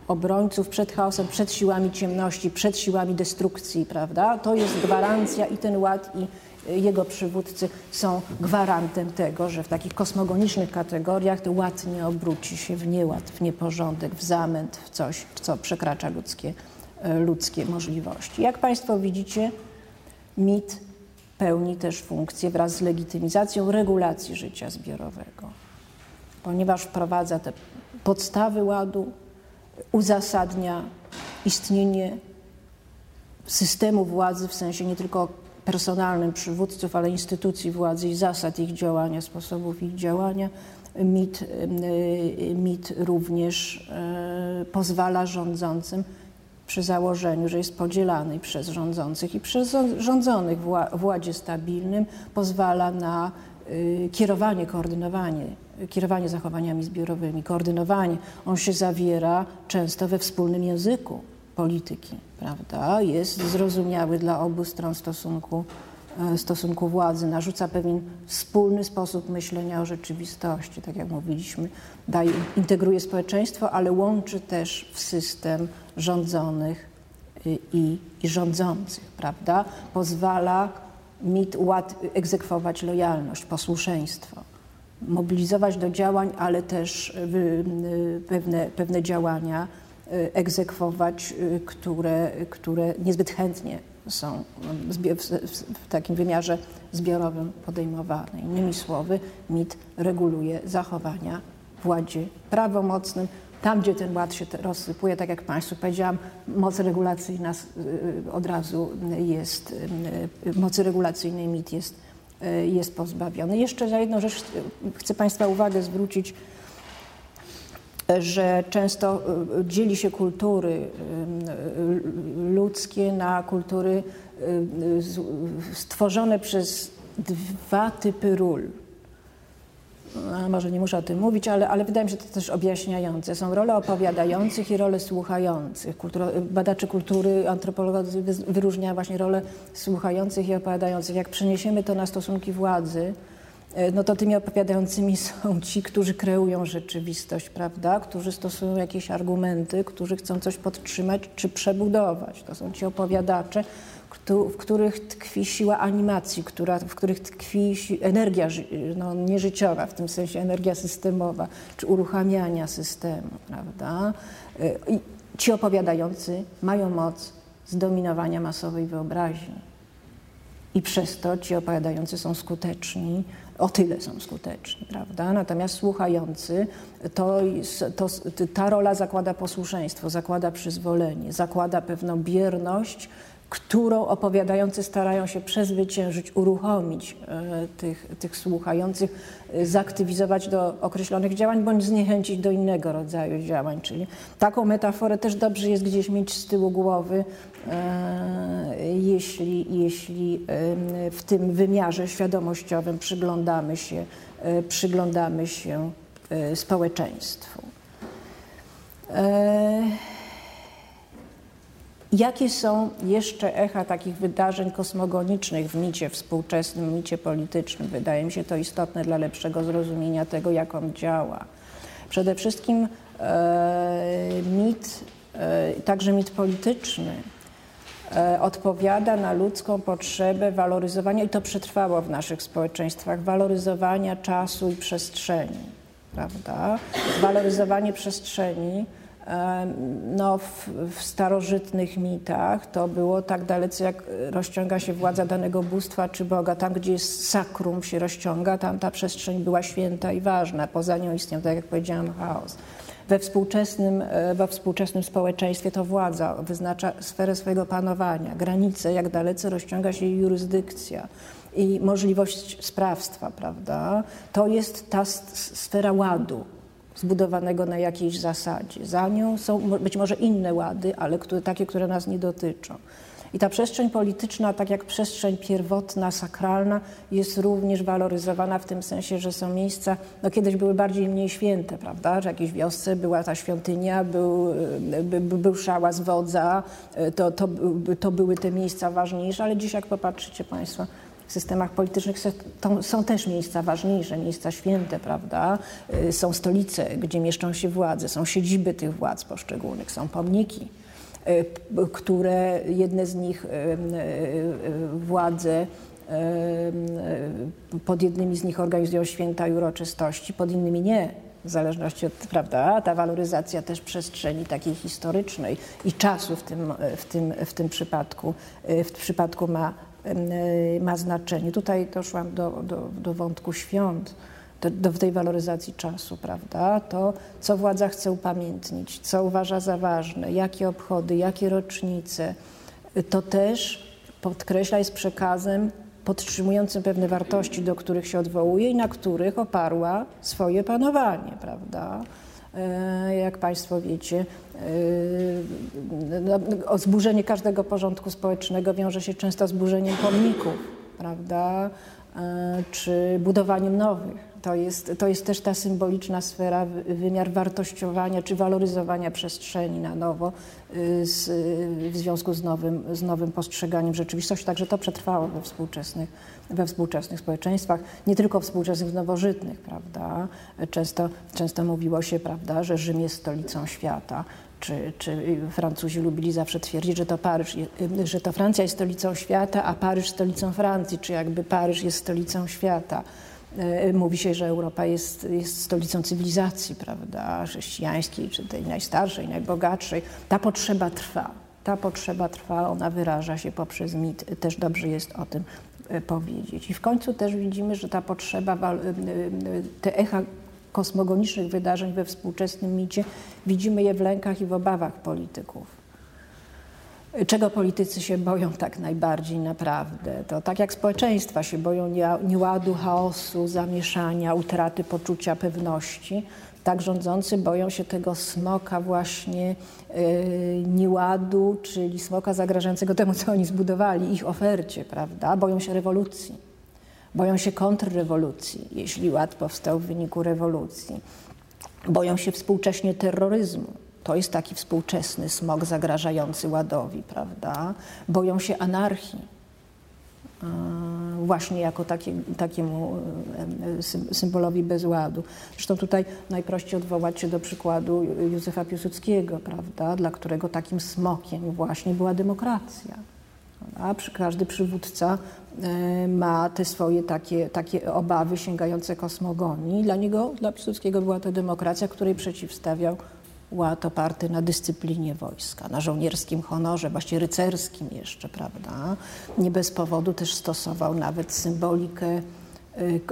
Obrońców przed chaosem, przed siłami ciemności, przed siłami destrukcji, prawda? To jest gwarancja i ten ład, i jego przywódcy są gwarantem tego, że w takich kosmogonicznych kategoriach to ład nie obróci się w nieład, w nieporządek, w zamęt, w coś, co przekracza ludzkie, e, ludzkie możliwości. Jak Państwo widzicie, mit pełni też funkcję wraz z legitymizacją regulacji życia zbiorowego, ponieważ wprowadza te podstawy ładu, uzasadnia istnienie systemu władzy w sensie nie tylko personalnym przywódców, ale instytucji władzy i zasad ich działania, sposobów ich działania. MIT, y, MIT również e, pozwala rządzącym przy założeniu, że jest podzielany przez rządzących i przez rządzonych w ładzie stabilnym, pozwala na y, kierowanie, koordynowanie, kierowanie zachowaniami zbiorowymi, koordynowanie. On się zawiera często we wspólnym języku polityki, prawda? Jest zrozumiały dla obu stron stosunku, e, stosunku władzy, narzuca pewien wspólny sposób myślenia o rzeczywistości, tak jak mówiliśmy, daje, integruje społeczeństwo, ale łączy też w system rządzonych y, i, i rządzących, prawda? Pozwala mit ład, egzekwować lojalność, posłuszeństwo, mobilizować do działań, ale też y, y, pewne, pewne działania egzekwować, y, które, które niezbyt chętnie są w takim wymiarze zbiorowym podejmowane. Innymi słowy, MIT reguluje zachowania w ładzie prawomocnym. Tam, gdzie ten ład się rozsypuje, tak jak Państwu powiedziałam, moc regulacyjna y, od razu jest, mocy regulacyjnej MIT jest, jest pozbawiony. Jeszcze za jedną rzecz chcę Państwa uwagę zwrócić że często y, dzieli się kultury y, ludzkie na kultury y, stworzone przez dwa typy ról. No, może nie muszę o tym mówić, ale, ale wydaje mi się to też objaśniające. Są role opowiadających i role słuchających. Kulturo, badacze kultury, antropolodzy wyróżniają właśnie role słuchających i opowiadających. Jak przeniesiemy to na stosunki władzy, no to tymi opowiadającymi [laughs] są ci, którzy kreują rzeczywistość, prawda? Którzy stosują jakieś argumenty, którzy chcą coś podtrzymać czy przebudować. To są ci opowiadacze, w których tkwi siła animacji, która, w których tkwi energia no, nieżyciowa, w tym sensie energia systemowa, czy uruchamiania systemu, prawda? E, I ci opowiadający mają moc zdominowania masowej wyobraźni. I przez to ci opowiadający są skuteczni o tyle są skuteczni, prawda? Natomiast słuchający, to, to, ta rola zakłada posłuszeństwo, zakłada przyzwolenie, zakłada pewną bierność, którą opowiadający starają się przezwyciężyć, uruchomić e, tych, tych słuchających, e, zaktywizować do określonych działań, bądź zniechęcić do innego rodzaju działań. Czyli taką metaforę też dobrze jest gdzieś mieć z tyłu głowy, jeśli, jeśli w tym wymiarze świadomościowym przyglądamy się, przyglądamy się społeczeństwu. Jakie są jeszcze echa takich wydarzeń kosmogonicznych w micie współczesnym, micie politycznym? Wydaje mi się to istotne dla lepszego zrozumienia tego, jak on działa. Przede wszystkim e, mit, e, także mit polityczny, e, odpowiada na ludzką potrzebę waloryzowania, i to przetrwało w naszych społeczeństwach, waloryzowania czasu i przestrzeni. Prawda? Waloryzowanie przestrzeni no, w, w, starożytnych mitach to było tak dalece, jak rozciąga się władza danego bóstwa czy Boga. Tam, gdzie jest sakrum się rozciąga, tam ta przestrzeń była święta i ważna. Poza nią istniał, tak jak powiedziałam, chaos. We współczesnym, e, we współczesnym społeczeństwie to władza wyznacza sferę swojego panowania, granice, jak dalece rozciąga się jej jurysdykcja i możliwość sprawstwa, prawda? To jest ta sfera ładu, zbudowanego na jakiejś zasadzie. Za nią są być może inne łady, ale które, takie, które nas nie dotyczą. I ta przestrzeń polityczna, tak jak przestrzeń pierwotna, sakralna, jest również waloryzowana w tym sensie, że są miejsca, no kiedyś były bardziej i mniej święte, prawda? Że jakiejś wiosce była ta świątynia, był, by, był szałas wodza, to, to, to były te miejsca ważniejsze, ale dziś jak popatrzycie Państwo, w systemach politycznych są też miejsca ważniejsze, miejsca święte, prawda? Y, są stolice, gdzie mieszczą się władze, są siedziby tych władz poszczególnych, są pomniki, które jedne z nich y, władze pod jednymi z nich organizują święta i uroczystości, pod innymi nie. W zależności od, prawda, ta waloryzacja też przestrzeni takiej historycznej i czasu w tym, w tym, w tym przypadku, w przypadku ma ma znaczenie. Tutaj doszłam do, do, do wątku świąt, do, tej waloryzacji czasu, prawda? To, co władza chce upamiętnić, co uważa za ważne, jakie obchody, jakie rocznice, to też podkreśla, jest przekazem podtrzymującym pewne wartości, do których się odwołuje i na których oparła swoje panowanie, prawda? E, jak Państwo wiecie, e, no, zburzenie każdego porządku społecznego wiąże się często z burzeniem pomników, prawda, e, czy budowaniem nowych. To jest, to jest też ta symboliczna sfera, wymiar wartościowania czy waloryzowania przestrzeni na nowo z, w związku z nowym, z nowym postrzeganiem rzeczywistości. Także to przetrwało we współczesnych we współczesnych społeczeństwach, nie tylko współczesnych, nowożytnych, prawda? Często, często mówiło się, prawda, że Rzym jest stolicą świata. Czy, czy Francuzi lubili zawsze twierdzić, że to, Paryż, że to Francja jest stolicą świata, a Paryż stolicą Francji, czy jakby Paryż jest stolicą świata. E, mówi się, że Europa jest, jest stolicą cywilizacji, prawda, chrześcijańskiej, czy tej najstarszej, najbogatszej. Ta potrzeba trwa. Ta potrzeba trwa, ona wyraża się poprzez mit. Też dobrze jest o tym E, powiedzieć. I w końcu też widzimy, że ta potrzeba, e, te echa kosmogonicznych wydarzeń we współczesnym micie, widzimy je w lękach i w obawach polityków. Czego politycy się boją tak najbardziej naprawdę? To tak jak społeczeństwa się boją nieładu, chaosu, zamieszania, utraty poczucia pewności, tak rządzący boją się tego smoka właśnie yy, nieładu, czyli smoka zagrażającego temu, co oni zbudowali, ich ofercie, prawda? Boją się rewolucji, boją się kontrrewolucji, jeśli ład powstał w wyniku rewolucji. Boją się współcześnie terroryzmu. To jest taki współczesny smok zagrażający ładowi, prawda? Boją się anarchii właśnie jako taki, takiemu symbolowi bezładu. Zresztą tutaj najprościej odwołać się do przykładu Józefa Piłsudskiego, prawda, dla którego takim smokiem właśnie była demokracja. A każdy przywódca ma te swoje takie, takie obawy sięgające kosmogonii. Dla niego, dla Piłsudskiego była to demokracja, której przeciwstawiał ład oparty na dyscyplinie wojska, na żołnierskim honorze, właśnie rycerskim jeszcze, prawda? Nie bez powodu też stosował nawet symbolikę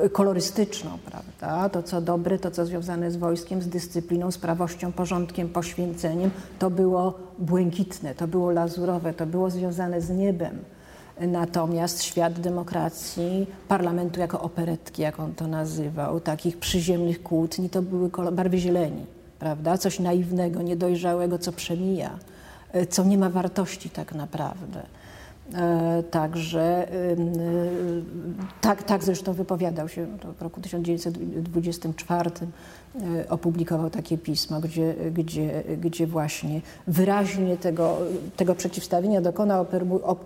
y, kolorystyczną, prawda? To, co dobre, to, co związane z wojskiem, z dyscypliną, z prawością, porządkiem, poświęceniem, to było błękitne, to było lazurowe, to było związane z niebem. Natomiast świat demokracji, parlamentu jako operetki, jak on to nazywał, takich przyziemnych kłótni, to były barwy zieleni prawda? Coś naiwnego, niedojrzałego, co przemija, e, co nie ma wartości tak naprawdę. E, także e, tak, tak zresztą wypowiadał się w roku 1924 opublikował takie pismo, gdzie, gdzie, gdzie właśnie wyraźnie tego, tego przeciwstawienia dokonał,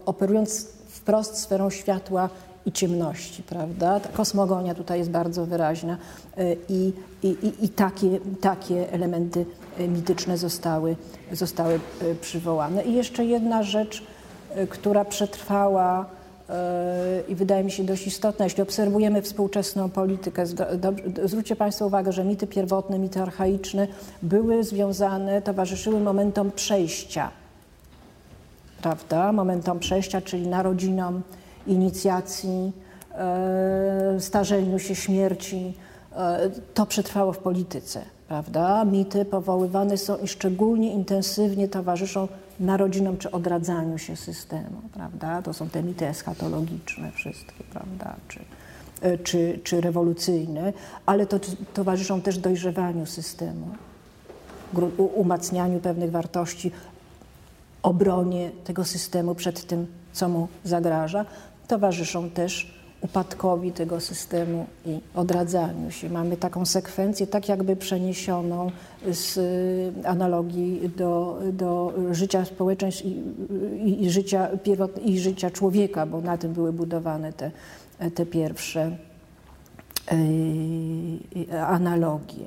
operując wprost sferą światła i ciemności, prawda? Ta kosmogonia tutaj jest bardzo wyraźna e, i, i, i takie, takie elementy e, mityczne zostały, zostały e, przywołane. I jeszcze jedna rzecz, która przetrwała i wydaje mi się dość istotna, jeśli obserwujemy współczesną politykę. Zwróćcie Państwo uwagę, że mity pierwotne, mity archaiczne były związane, towarzyszyły momentom przejścia, prawda? Momentom przejścia, czyli narodzinom, inicjacji, e, starzeniu się, śmierci. E, to przetrwało w polityce, prawda? Mity powoływane są i szczególnie intensywnie towarzyszą narodzinom czy odradzaniu się systemu, prawda? To są te mity eschatologiczne wszystkie, prawda? Czy, e, czy, czy rewolucyjne, ale to towarzyszą też dojrzewaniu systemu, umacnianiu pewnych wartości, obronie tego systemu przed tym, co mu zagraża. Towarzyszą też upadkowi tego systemu i odradzaniu się. Mamy taką sekwencję, tak jakby przeniesioną z analogii do, do życia społeczeństw i, i, i życia, i życia człowieka, bo na tym były budowane te, te pierwsze yy, analogie.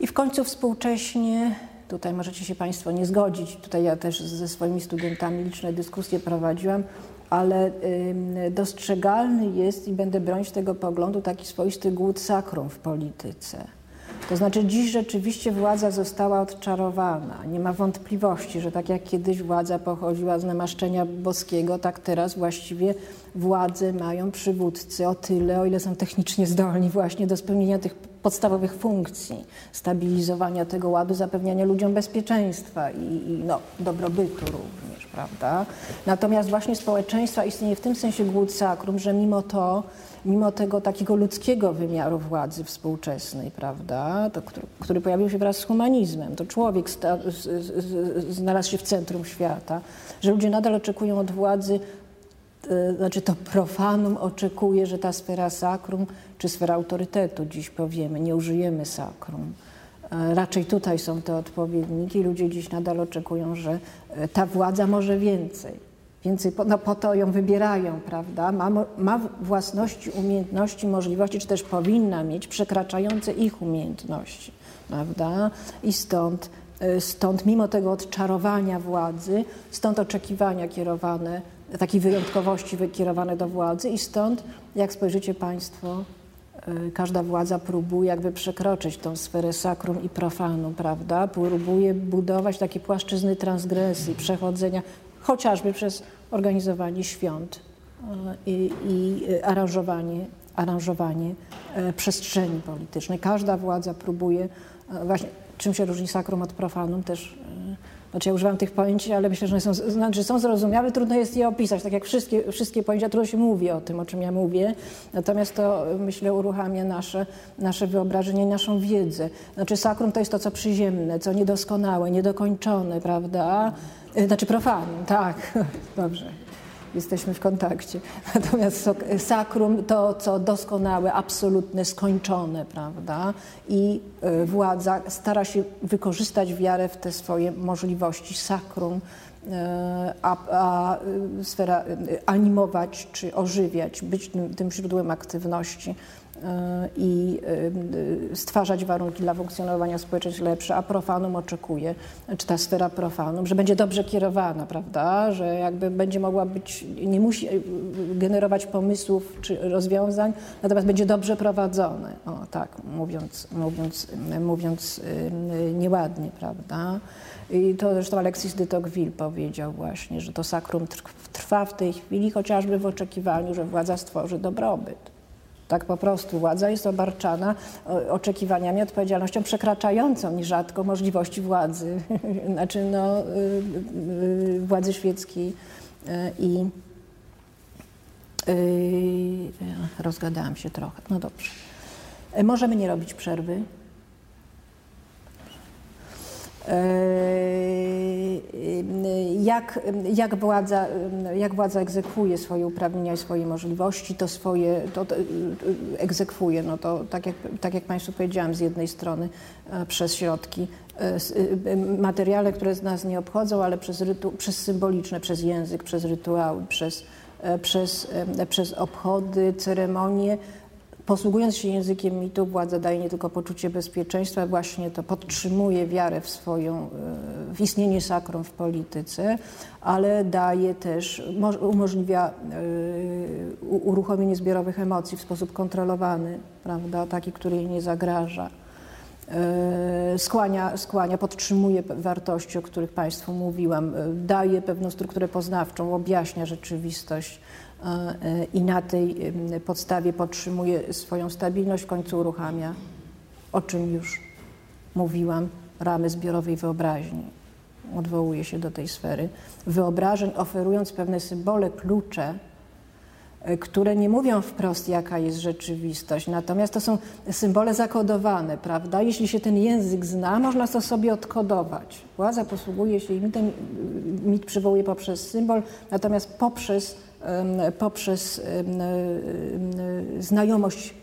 I w końcu współcześnie Tutaj możecie się Państwo nie zgodzić. Tutaj ja też ze swoimi studentami liczne dyskusje prowadziłam ale dostrzegalny jest i będę bronić tego poglądu taki swoisty głód sakrum w polityce. To znaczy dziś rzeczywiście władza została odczarowana. Nie ma wątpliwości, że tak jak kiedyś władza pochodziła z namaszczenia boskiego, tak teraz właściwie władze mają przywódcy o tyle, o ile są technicznie zdolni właśnie do spełnienia tych podstawowych funkcji, stabilizowania tego ładu, zapewniania ludziom bezpieczeństwa i, i no, dobrobytu również, prawda? Natomiast właśnie społeczeństwa istnieje w tym sensie głód sakrum, że mimo to mimo tego takiego ludzkiego wymiaru władzy współczesnej, prawda, to, który, który, pojawił się wraz z humanizmem, to człowiek sta, z, z, znalazł się w centrum świata, że ludzie nadal oczekują od władzy, e, znaczy to profanum oczekuje, że ta sfera sakrum, czy sfera autorytetu, dziś powiemy, nie użyjemy sakrum, Raczej tutaj są te odpowiedniki. Ludzie dziś nadal oczekują, że e, ta władza może więcej. Więcej, no po to ją wybierają, prawda? Ma, ma własności, umiejętności, możliwości, czy też powinna mieć przekraczające ich umiejętności, prawda? I stąd, y, stąd mimo tego odczarowania władzy, stąd oczekiwania kierowane, takiej wyjątkowości kierowane do władzy i stąd, jak spojrzycie Państwo, każda władza próbuje jakby przekroczyć tą sferę sakrum i profanum, prawda? Próbuje budować takie płaszczyzny transgresji, przechodzenia chociażby przez organizowanie świąt e, i, i aranżowanie, aranżowanie e, przestrzeni politycznej. Każda władza próbuje, e, właśnie czym się różni sakrum od profanum też znaczy ja używam tych pojęć, ale myślę, że są, znaczy są zrozumiałe, trudno jest je opisać, tak jak wszystkie, wszystkie pojęcia, trudno się mówi o tym, o czym ja mówię, natomiast to myślę uruchamia nasze, nasze wyobrażenie i naszą wiedzę. Znaczy sakrum to jest to, co przyziemne, co niedoskonałe, niedokończone, prawda? Y, znaczy profanum, tak, [laughs] dobrze. Jesteśmy w kontakcie. [laughs] Natomiast sakrum to, co doskonałe, absolutne, skończone, prawda? I y, władza stara się wykorzystać wiarę w te swoje możliwości. Sakrum, y, a, a sfera animować czy ożywiać, być tym, tym źródłem aktywności i y, stwarzać warunki dla funkcjonowania społeczeństw lepsze, a profanum oczekuje, czy ta sfera profanum, że będzie dobrze kierowana, prawda, że jakby będzie mogła być, nie musi y, generować pomysłów czy rozwiązań, natomiast będzie dobrze prowadzone, o tak, mówiąc, mówiąc, mówiąc y, nieładnie, prawda. I to zresztą Alexis de Tocqueville powiedział właśnie, że to sakrum trwa w tej chwili chociażby w oczekiwaniu, że władza stworzy dobrobyt. Tak po prostu władza jest obarczana oczekiwaniami, odpowiedzialnością przekraczającą nierzadko możliwości władzy, [laughs] znaczy no, y, y, władzy świeckiej y, i rozgadałam się trochę. No dobrze. Możemy nie robić przerwy. Jak, jak, władza, jak władza egzekwuje swoje uprawnienia i swoje możliwości, to swoje to, to egzekwuje, no to tak jak, tak jak Państwu powiedziałam, z jednej strony e, przez środki e, e, materiale, które z nas nie obchodzą, ale przez, rytu, przez symboliczne, przez język, przez rytuały, przez, przez, przez obchody, ceremonie, Posługując się językiem mitu, władza daje nie tylko poczucie bezpieczeństwa, właśnie to podtrzymuje wiarę w swoją, e, w istnienie sakrum w polityce, ale daje też, umożliwia e, uruchomienie zbiorowych emocji w sposób kontrolowany, prawda, taki, który jej nie zagraża. E, skłania, skłania, podtrzymuje wartości, o których Państwu mówiłam, daje pewną strukturę poznawczą, objaśnia rzeczywistość i na tej podstawie podtrzymuje swoją stabilność, w końcu uruchamia, o czym już mówiłam, ramy zbiorowej wyobraźni. Odwołuje się do tej sfery wyobrażeń, oferując pewne symbole, klucze e, które nie mówią wprost, jaka jest rzeczywistość, natomiast to są symbole zakodowane, prawda? Jeśli się ten język zna, można to sobie odkodować. Władza posługuje się mitem, mit przywołuje poprzez symbol, natomiast poprzez, poprzez znajomość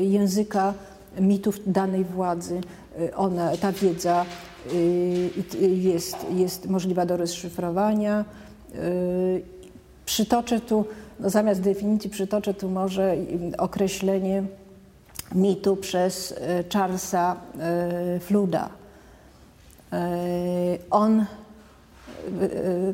języka mitów danej władzy, e, ona, ta wiedza e, jest, jest możliwa do rozszyfrowania. E, przytoczę tu, no zamiast definicji, przytoczę tu może określenie mitu przez Charlesa Fluda. On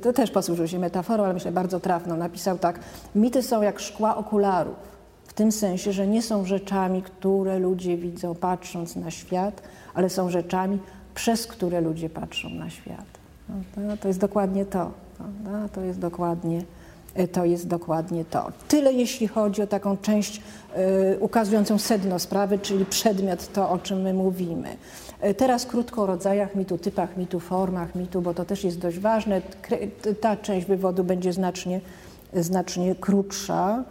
to też posłużył się metaforą, ale myślę bardzo trafną. Napisał tak: Mity są jak szkła okularów tym sensie, że nie są rzeczami, które ludzie widzą patrząc na świat, ale są rzeczami, przez które ludzie patrzą na świat. No, to jest dokładnie to. To jest dokładnie to jest dokładnie to. Tyle jeśli chodzi o taką część y, ukazującą sedno sprawy, czyli przedmiot, to o czym my mówimy. Y, teraz krótko o rodzajach mitu, typach mitu, formach mitu, bo to też jest dość ważne. Ta część wywodu będzie znacznie, znacznie krótsza.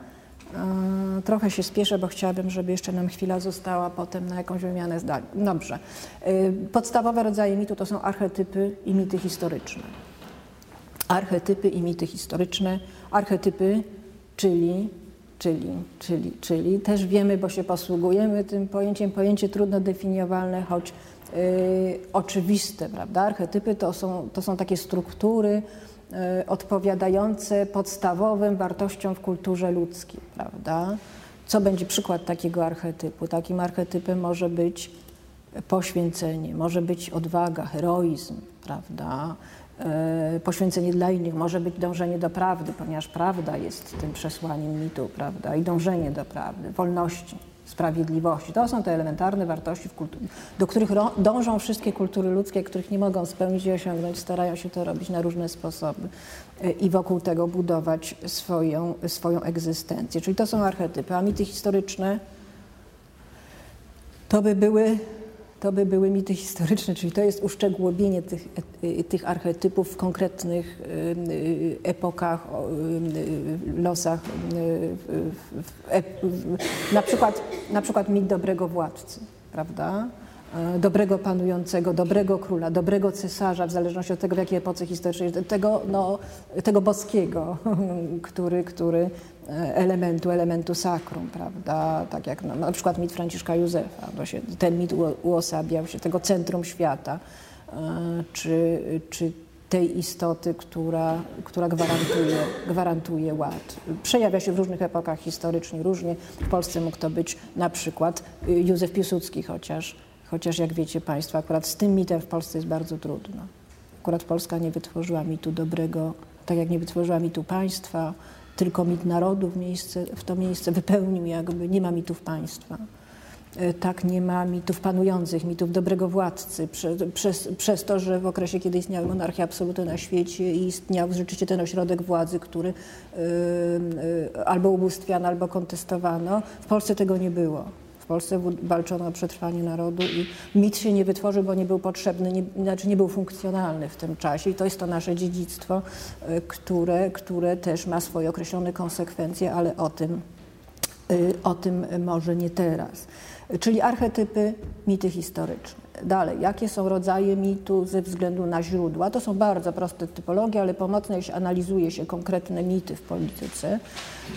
Trochę się spieszę, bo chciałabym, żeby jeszcze nam chwila została potem na jakąś wymianę zdań. Dobrze. Podstawowe rodzaje mitu to są archetypy i mity historyczne. Archetypy i mity historyczne. Archetypy, czyli, czyli, czyli, czyli też wiemy, bo się posługujemy tym pojęciem, pojęcie trudno definiowalne, choć yy, oczywiste, prawda? Archetypy to są, to są takie struktury, E, odpowiadające podstawowym wartościom w kulturze ludzkiej, prawda? Co będzie przykład takiego archetypu? Takim archetypem może być poświęcenie, może być odwaga, heroizm, prawda? E, poświęcenie dla innych, może być dążenie do prawdy, ponieważ prawda jest tym przesłaniem mitu, prawda? I dążenie do prawdy, wolności sprawiedliwości. To są te elementarne wartości, do których dążą wszystkie kultury ludzkie, których nie mogą spełnić i osiągnąć, starają się to robić na różne sposoby e, i wokół tego budować swoją, swoją egzystencję. Czyli to są archetypy, a mity historyczne to by były to by były mity historyczne, czyli to jest uszczegółowienie tych, e, tych archetypów w konkretnych e, epokach, e, losach. Na przykład, na przykład mit dobrego władcy, prawda? Dobrego panującego, dobrego króla, dobrego cesarza, w zależności od tego, w jakiej epoce historycznej, tego, no, tego boskiego, [laughs] który, który elementu, elementu sakrum, prawda? Tak jak no, na przykład mit Franciszka Józefa, się, ten mit uosabiał się tego centrum świata, e, czy, czy tej istoty, która, która gwarantuje, gwarantuje ład. Przejawia się w różnych epokach historycznie, różnie. W Polsce mógł to być na przykład Józef Piłsudski, chociaż, chociaż jak wiecie Państwo, akurat z tym mitem w Polsce jest bardzo trudno. Akurat Polska nie wytworzyła mitu dobrego, tak jak nie wytworzyła mitu państwa, tylko mit narodu w, miejsce, w to miejsce wypełnił jakby, nie ma mitów państwa. E, tak nie ma mitów panujących, mitów dobrego władcy, prze, przez, przez to, że w okresie, kiedy istniały monarchie absolutne na świecie i istniał rzeczywiście ten ośrodek władzy, który y, y, albo ubóstwiano, albo kontestowano, w Polsce tego nie było. W Polsce walczono o przetrwanie narodu i mit się nie wytworzył, bo nie był potrzebny, nie, znaczy nie był funkcjonalny w tym czasie. I to jest to nasze dziedzictwo, e, które, które też ma swoje określone konsekwencje, ale o tym, e, o tym może nie teraz. Czyli archetypy, mity historyczne. Dalej, jakie są rodzaje mitu ze względu na źródła? To są bardzo proste typologie, ale pomocne, jeśli analizuje się konkretne mity w polityce.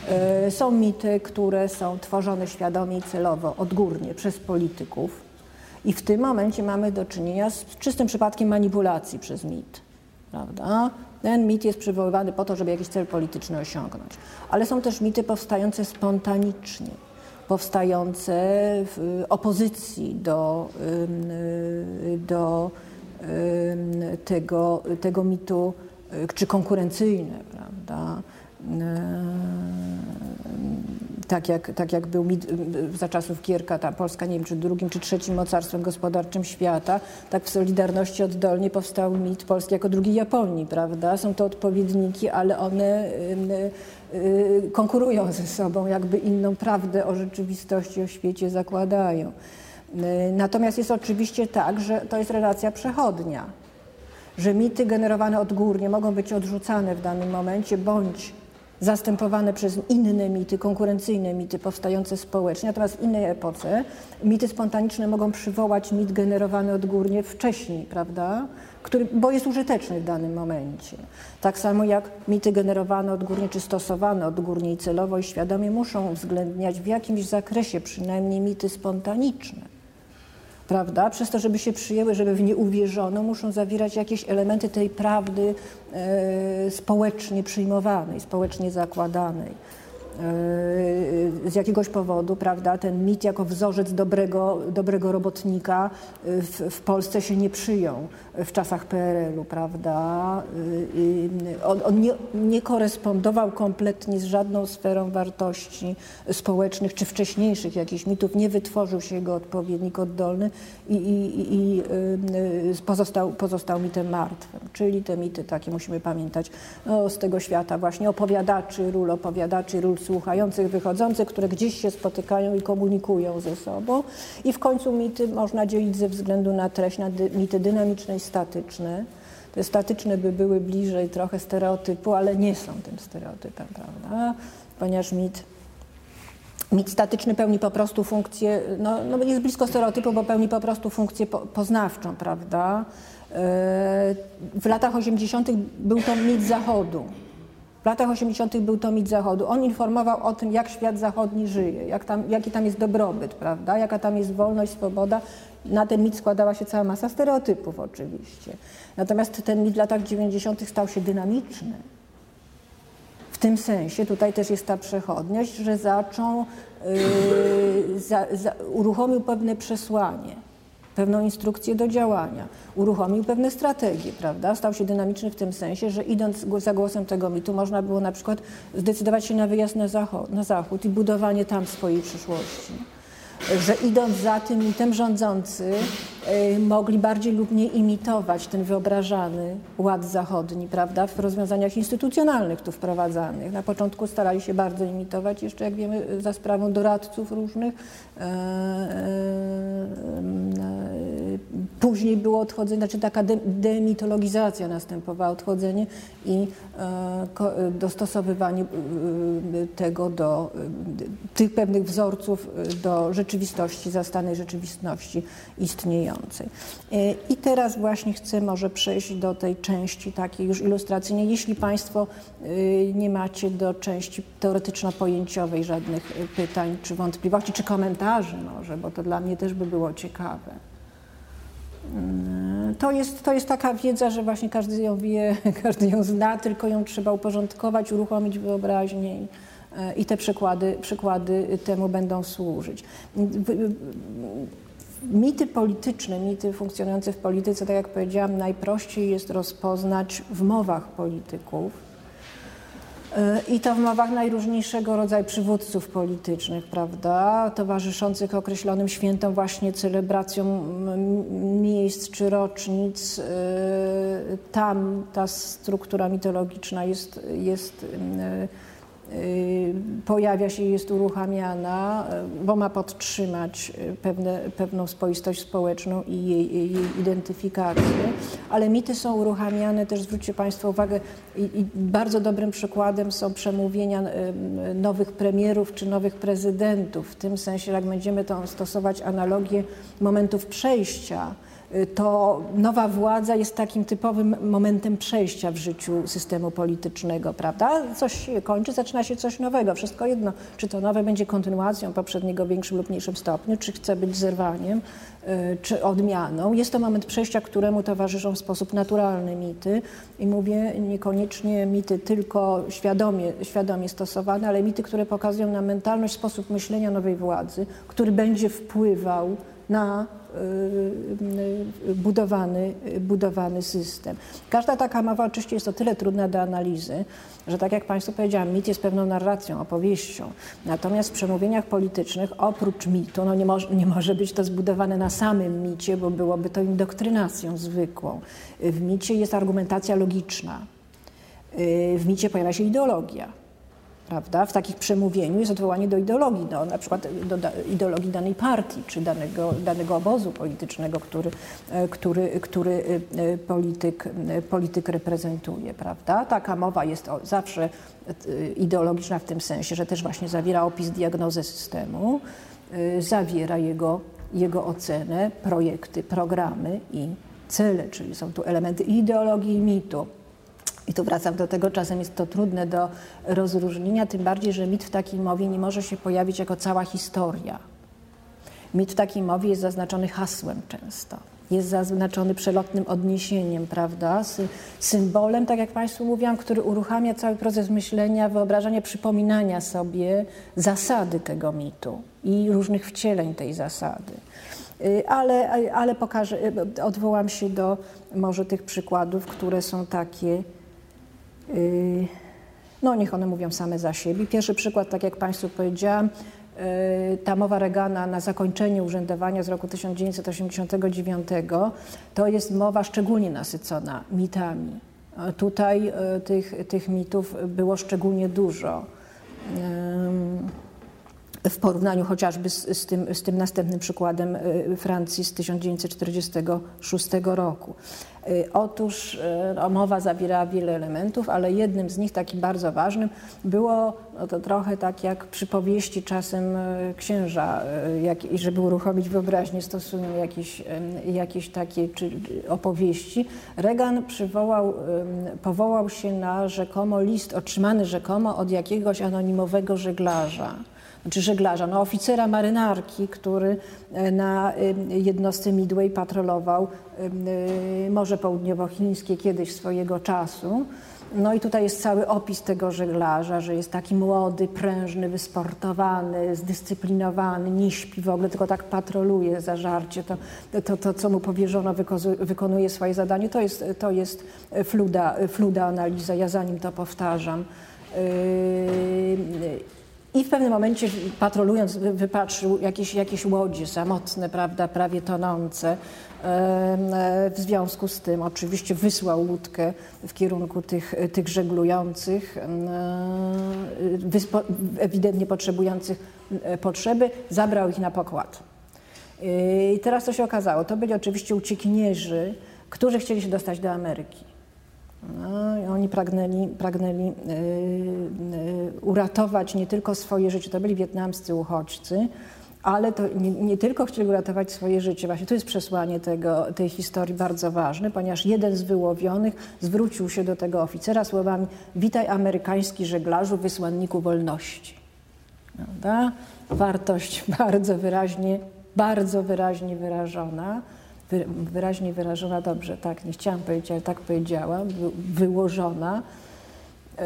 E, są mity, które są tworzone świadomie i celowo, odgórnie przez polityków. I w tym momencie mamy do czynienia z czystym przypadkiem manipulacji przez mit. Prawda? Ten mit jest przywoływany po to, żeby jakiś cel polityczny osiągnąć. Ale są też mity powstające spontanicznie powstające w opozycji do, do tego, tego mitu, czy konkurencyjne, prawda? Tak jak, tak jak był za czasów Kierka, ta Polska, nie wiem, czy drugim, czy trzecim mocarstwem gospodarczym świata, tak w Solidarności oddolnie powstał mit Polski jako drugi Japonii, prawda? Są to odpowiedniki, ale one Y, konkurują ze sobą, jakby inną prawdę o rzeczywistości, o świecie zakładają. Y, natomiast jest oczywiście tak, że to jest relacja przechodnia, że mity generowane odgórnie mogą być odrzucane w danym momencie, bądź zastępowane przez inne mity, konkurencyjne mity powstające społecznie. Natomiast w innej epoce mity spontaniczne mogą przywołać mit generowany odgórnie wcześniej, prawda? Który, bo jest użyteczny w danym momencie. Tak samo jak mity generowane odgórnie czy stosowane odgórnie i celowo i świadomie muszą uwzględniać w jakimś zakresie przynajmniej mity spontaniczne prawda? Przez to, żeby się przyjęły, żeby w nie uwierzono, muszą zawierać jakieś elementy tej prawdy e, społecznie przyjmowanej, społecznie zakładanej z jakiegoś powodu, prawda, ten mit jako wzorzec dobrego, dobrego robotnika y, w, w Polsce się nie przyjął w czasach PRL-u, prawda. Y, on, on nie, nie, korespondował kompletnie z żadną sferą wartości społecznych czy wcześniejszych jakichś mitów, nie wytworzył się jego odpowiednik oddolny i, i, i y, pozostał, pozostał mitem martwym. Czyli te mity takie musimy pamiętać no, z tego świata właśnie opowiadaczy, ról opowiadaczy, ról słuchających, wychodzących, które gdzieś się spotykają i komunikują ze sobą. I w końcu mity można dzielić ze względu na treść na mity dynamiczne i statyczne. Te statyczne by były bliżej trochę stereotypu, ale nie są tym stereotypem, prawda? Ponieważ mit Mit statyczny pełni po prostu funkcję, no, no jest blisko stereotypu, bo pełni po prostu funkcję po, poznawczą, prawda? E, w latach 80. był to mit Zachodu. W latach 80. był to mit Zachodu. On informował o tym, jak świat zachodni żyje, jak tam, jaki tam jest dobrobyt, prawda? jaka tam jest wolność, swoboda. Na ten mit składała się cała masa stereotypów oczywiście. Natomiast ten mit w latach 90. stał się dynamiczny. W tym sensie tutaj też jest ta przechodniość, że zaczął, yy, za, za, uruchomił pewne przesłanie pewną instrukcję do działania, uruchomił pewne strategie, prawda? Stał się dynamiczny w tym sensie, że idąc za głosem tego mitu można było na przykład zdecydować się na wyjazd na zachód, na zachód i budowanie tam swojej przyszłości że idąc za tym mitem rządzący y, mogli bardziej lub mniej imitować ten wyobrażany ład zachodni, prawda, w rozwiązaniach instytucjonalnych tu wprowadzanych. Na początku starali się bardzo imitować, jeszcze jak wiemy, za sprawą doradców różnych. E, później było odchodzenie, znaczy taka demitologizacja następowała, odchodzenie i dostosowywanie tego do tych pewnych wzorców do rzeczywistości rzeczywistości, zastanej rzeczywistości istniejącej. E, I teraz właśnie chcę może przejść do tej części takiej już ilustracyjnej. Jeśli Państwo e, nie macie do części teoretyczno-pojęciowej żadnych e, pytań, czy wątpliwości, czy komentarzy może, bo to dla mnie też by było ciekawe. Mm, to jest, to jest taka wiedza, że właśnie każdy ją wie, [laughs] każdy ją zna, tylko ją trzeba uporządkować, uruchomić wyobraźnię i te przykłady, przykłady temu będą służyć. Mity polityczne, mity funkcjonujące w polityce, tak jak powiedziałam, najprościej jest rozpoznać w mowach polityków. E, I to w mowach najróżniejszego rodzaju przywódców politycznych, prawda, towarzyszących określonym świętom, właśnie celebracjom miejsc czy rocznic. E, tam ta struktura mitologiczna jest, jest Y, pojawia się i jest uruchamiana, y, bo ma podtrzymać y, pewne, pewną spoistość społeczną i jej, jej, identyfikację, ale mity są uruchamiane też, zwróćcie Państwo uwagę, i, i bardzo dobrym przykładem są przemówienia nowych premierów czy nowych prezydentów, w tym sensie, jak będziemy to stosować analogię momentów przejścia, Y, to nowa władza jest takim typowym momentem przejścia w życiu systemu politycznego, prawda? Coś się kończy, zaczyna się coś nowego. Wszystko jedno, czy to nowe będzie kontynuacją poprzedniego w większym lub mniejszym stopniu, czy chce być zerwaniem, y, czy odmianą. Jest to moment przejścia, któremu towarzyszą w sposób naturalny mity. I mówię niekoniecznie mity tylko świadomie, świadomie stosowane, ale mity, które pokazują nam mentalność, sposób myślenia nowej władzy, który będzie wpływał na budowany, budowany system. Każda taka mowa oczywiście jest o tyle trudna do analizy, że tak jak Państwu powiedziałam, mit jest pewną narracją, opowieścią. Natomiast w przemówieniach politycznych oprócz mitu, no nie, może, nie może być to zbudowane na samym micie, bo byłoby to indoktrynacją zwykłą. W micie jest argumentacja logiczna. Y, w micie pojawia się ideologia prawda? W takich przemówieniu jest odwołanie do ideologii, no, na przykład do ideologii danej partii czy danego, danego obozu politycznego, który, e, który, który e, polityk, e, polityk reprezentuje, prawda? Taka mowa jest zawsze ideologiczna w tym sensie, że też właśnie zawiera opis diagnozy systemu, zawiera jego, jego ocenę, projekty, programy i cele, czyli są tu elementy ideologii i mitu. I tu wracam do tego, czasem jest to trudne do rozróżnienia, tym bardziej, że mit w takiej mowie nie może się pojawić jako cała historia. Mit w takiej mowie jest zaznaczony hasłem często. Jest zaznaczony przelotnym odniesieniem, prawda? Symbolem, tak jak Państwu mówiłam, który uruchamia cały proces myślenia, wyobrażania, przypominania sobie zasady tego mitu i różnych wcieleń tej zasady. Y, ale, ale pokażę, y, odwołam się do może tych przykładów, które są takie Y, no niech one mówią same za siebie. Pierwszy przykład, tak jak Państwu powiedziałam, y, ta mowa Reagana na zakończenie urzędowania z roku 1989 to jest mowa szczególnie nasycona mitami. Tutaj y, tych, tych mitów było szczególnie dużo w porównaniu chociażby z, z, tym, z tym następnym przykładem y, Francji z 1946 roku. Y, otóż no, mowa zawierała wiele elementów, ale jednym z nich, takim bardzo ważnym, było no to trochę tak jak przypowieści czasem księża, jak, żeby uruchomić wyobraźnię, stosują jakieś, jakieś takie czy, opowieści. Reagan przywołał, powołał się na rzekomo list otrzymany rzekomo od jakiegoś anonimowego żeglarza czy żeglarza, no oficera marynarki, który e, na e, jednostce Midway patrolował e, Morze Południowochińskie kiedyś swojego czasu. No i tutaj jest cały opis tego żeglarza, że jest taki młody, prężny, wysportowany, zdyscyplinowany, nie śpi w ogóle, tylko tak patroluje zażarcie. To, to, to co mu powierzono, wykonuje swoje zadanie. To jest, to jest fluda, fluda analiza, ja zanim to powtarzam. I w pewnym momencie patrolując wypatrzył jakieś, jakieś łodzie samotne, prawda, prawie tonące. W związku z tym oczywiście wysłał łódkę w kierunku tych, tych żeglujących, ewidentnie potrzebujących e, potrzeby, zabrał ich na pokład. I teraz co się okazało? To byli oczywiście uciekinierzy, którzy chcieli się dostać do Ameryki. No, oni pragnęli, pragnęli yy, yy, uratować nie tylko swoje życie, to byli wietnamscy uchodźcy, ale to nie, nie, tylko chcieli uratować swoje życie. Właśnie tu jest przesłanie tego, tej historii bardzo ważne, ponieważ jeden z wyłowionych zwrócił się do tego oficera słowami witaj amerykański żeglarzu, wysłanniku wolności. Prawda? Wartość [laughs] bardzo wyraźnie, bardzo wyraźnie wyrażona wyraźnie wyrażona, dobrze, tak, nie chciałam powiedzieć, ale tak powiedziałam, wyłożona. Yy,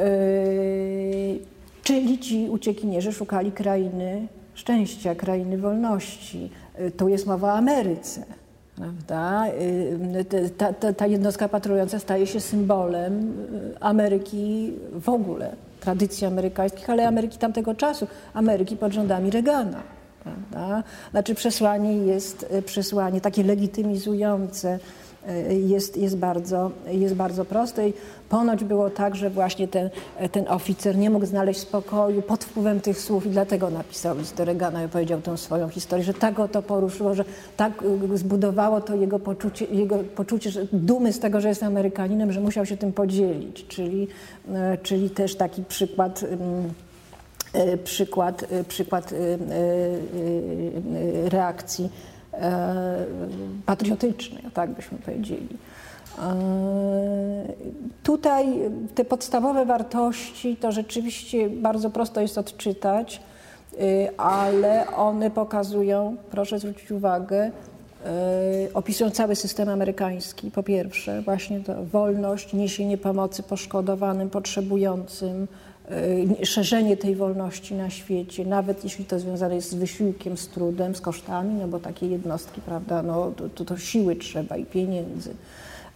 czyli ci uciekinierzy szukali krainy szczęścia, krainy wolności. Yy, tu jest mowa o Ameryce. Prawda? Yy, ta, ta, ta jednostka patrolująca staje się symbolem Ameryki w ogóle, tradycji amerykańskich, ale Ameryki tamtego czasu, Ameryki pod rządami Reagana. Prawda? Znaczy przesłanie jest e, przesłanie takie legitymizujące e, jest, jest, bardzo, jest bardzo proste i ponoć było tak, że właśnie ten, e, ten oficer nie mógł znaleźć spokoju pod wpływem tych słów i dlatego napisał list do Reagana i powiedział tę swoją historię, że tak go to poruszyło, że tak zbudowało to jego poczucie, jego poczucie że dumy z tego, że jest Amerykaninem, że musiał się tym podzielić, czyli, czyli też taki przykład E, przykład, e, przykład e, reakcji patriotycznej, tak byśmy powiedzieli. Tutaj te podstawowe wartości to rzeczywiście bardzo prosto jest odczytać, ale one pokazują, proszę zwrócić uwagę, opisują cały system amerykański. Po pierwsze, właśnie to wolność, niesienie pomocy poszkodowanym, potrzebującym, szerzenie tej wolności na świecie, nawet jeśli to związane jest z wysiłkiem, z trudem, z kosztami, no bo takie jednostki, prawda, no to, to siły trzeba i pieniędzy,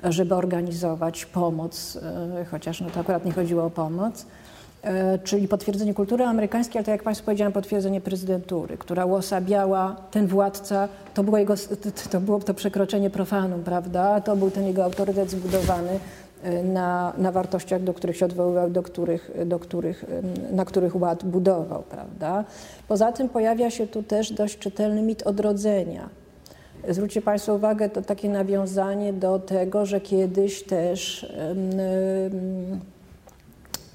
żeby organizować pomoc, y, chociaż no to akurat nie chodziło o pomoc, y, czyli potwierdzenie kultury amerykańskiej, ale to jak Państwu powiedziałam, potwierdzenie prezydentury, która uosabiała ten władca, to było, jego, to było to przekroczenie profanum, prawda, to był ten jego autorytet zbudowany na, na wartościach, do których się odwoływał, do których, do których, na których ład budował, prawda? Poza tym pojawia się tu też dość czytelny mit odrodzenia. Zwróćcie Państwo uwagę, to takie nawiązanie do tego, że kiedyś też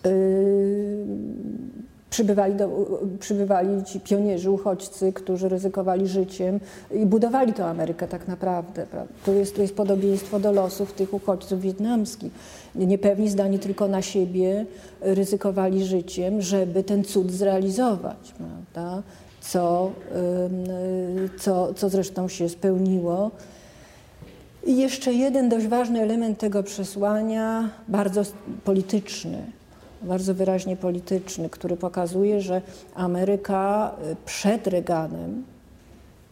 yy, yy, przybywali, do, przybywali ci pionierzy, uchodźcy, którzy ryzykowali życiem i budowali tę Amerykę tak naprawdę. Tu jest, tu jest podobieństwo do losów tych uchodźców wietnamskich. Niepewni zdani tylko na siebie, ryzykowali życiem, żeby ten cud zrealizować, prawda? Co, co, co zresztą się spełniło. I jeszcze jeden dość ważny element tego przesłania, bardzo polityczny bardzo wyraźnie polityczny, który pokazuje, że Ameryka y, przed Reaganem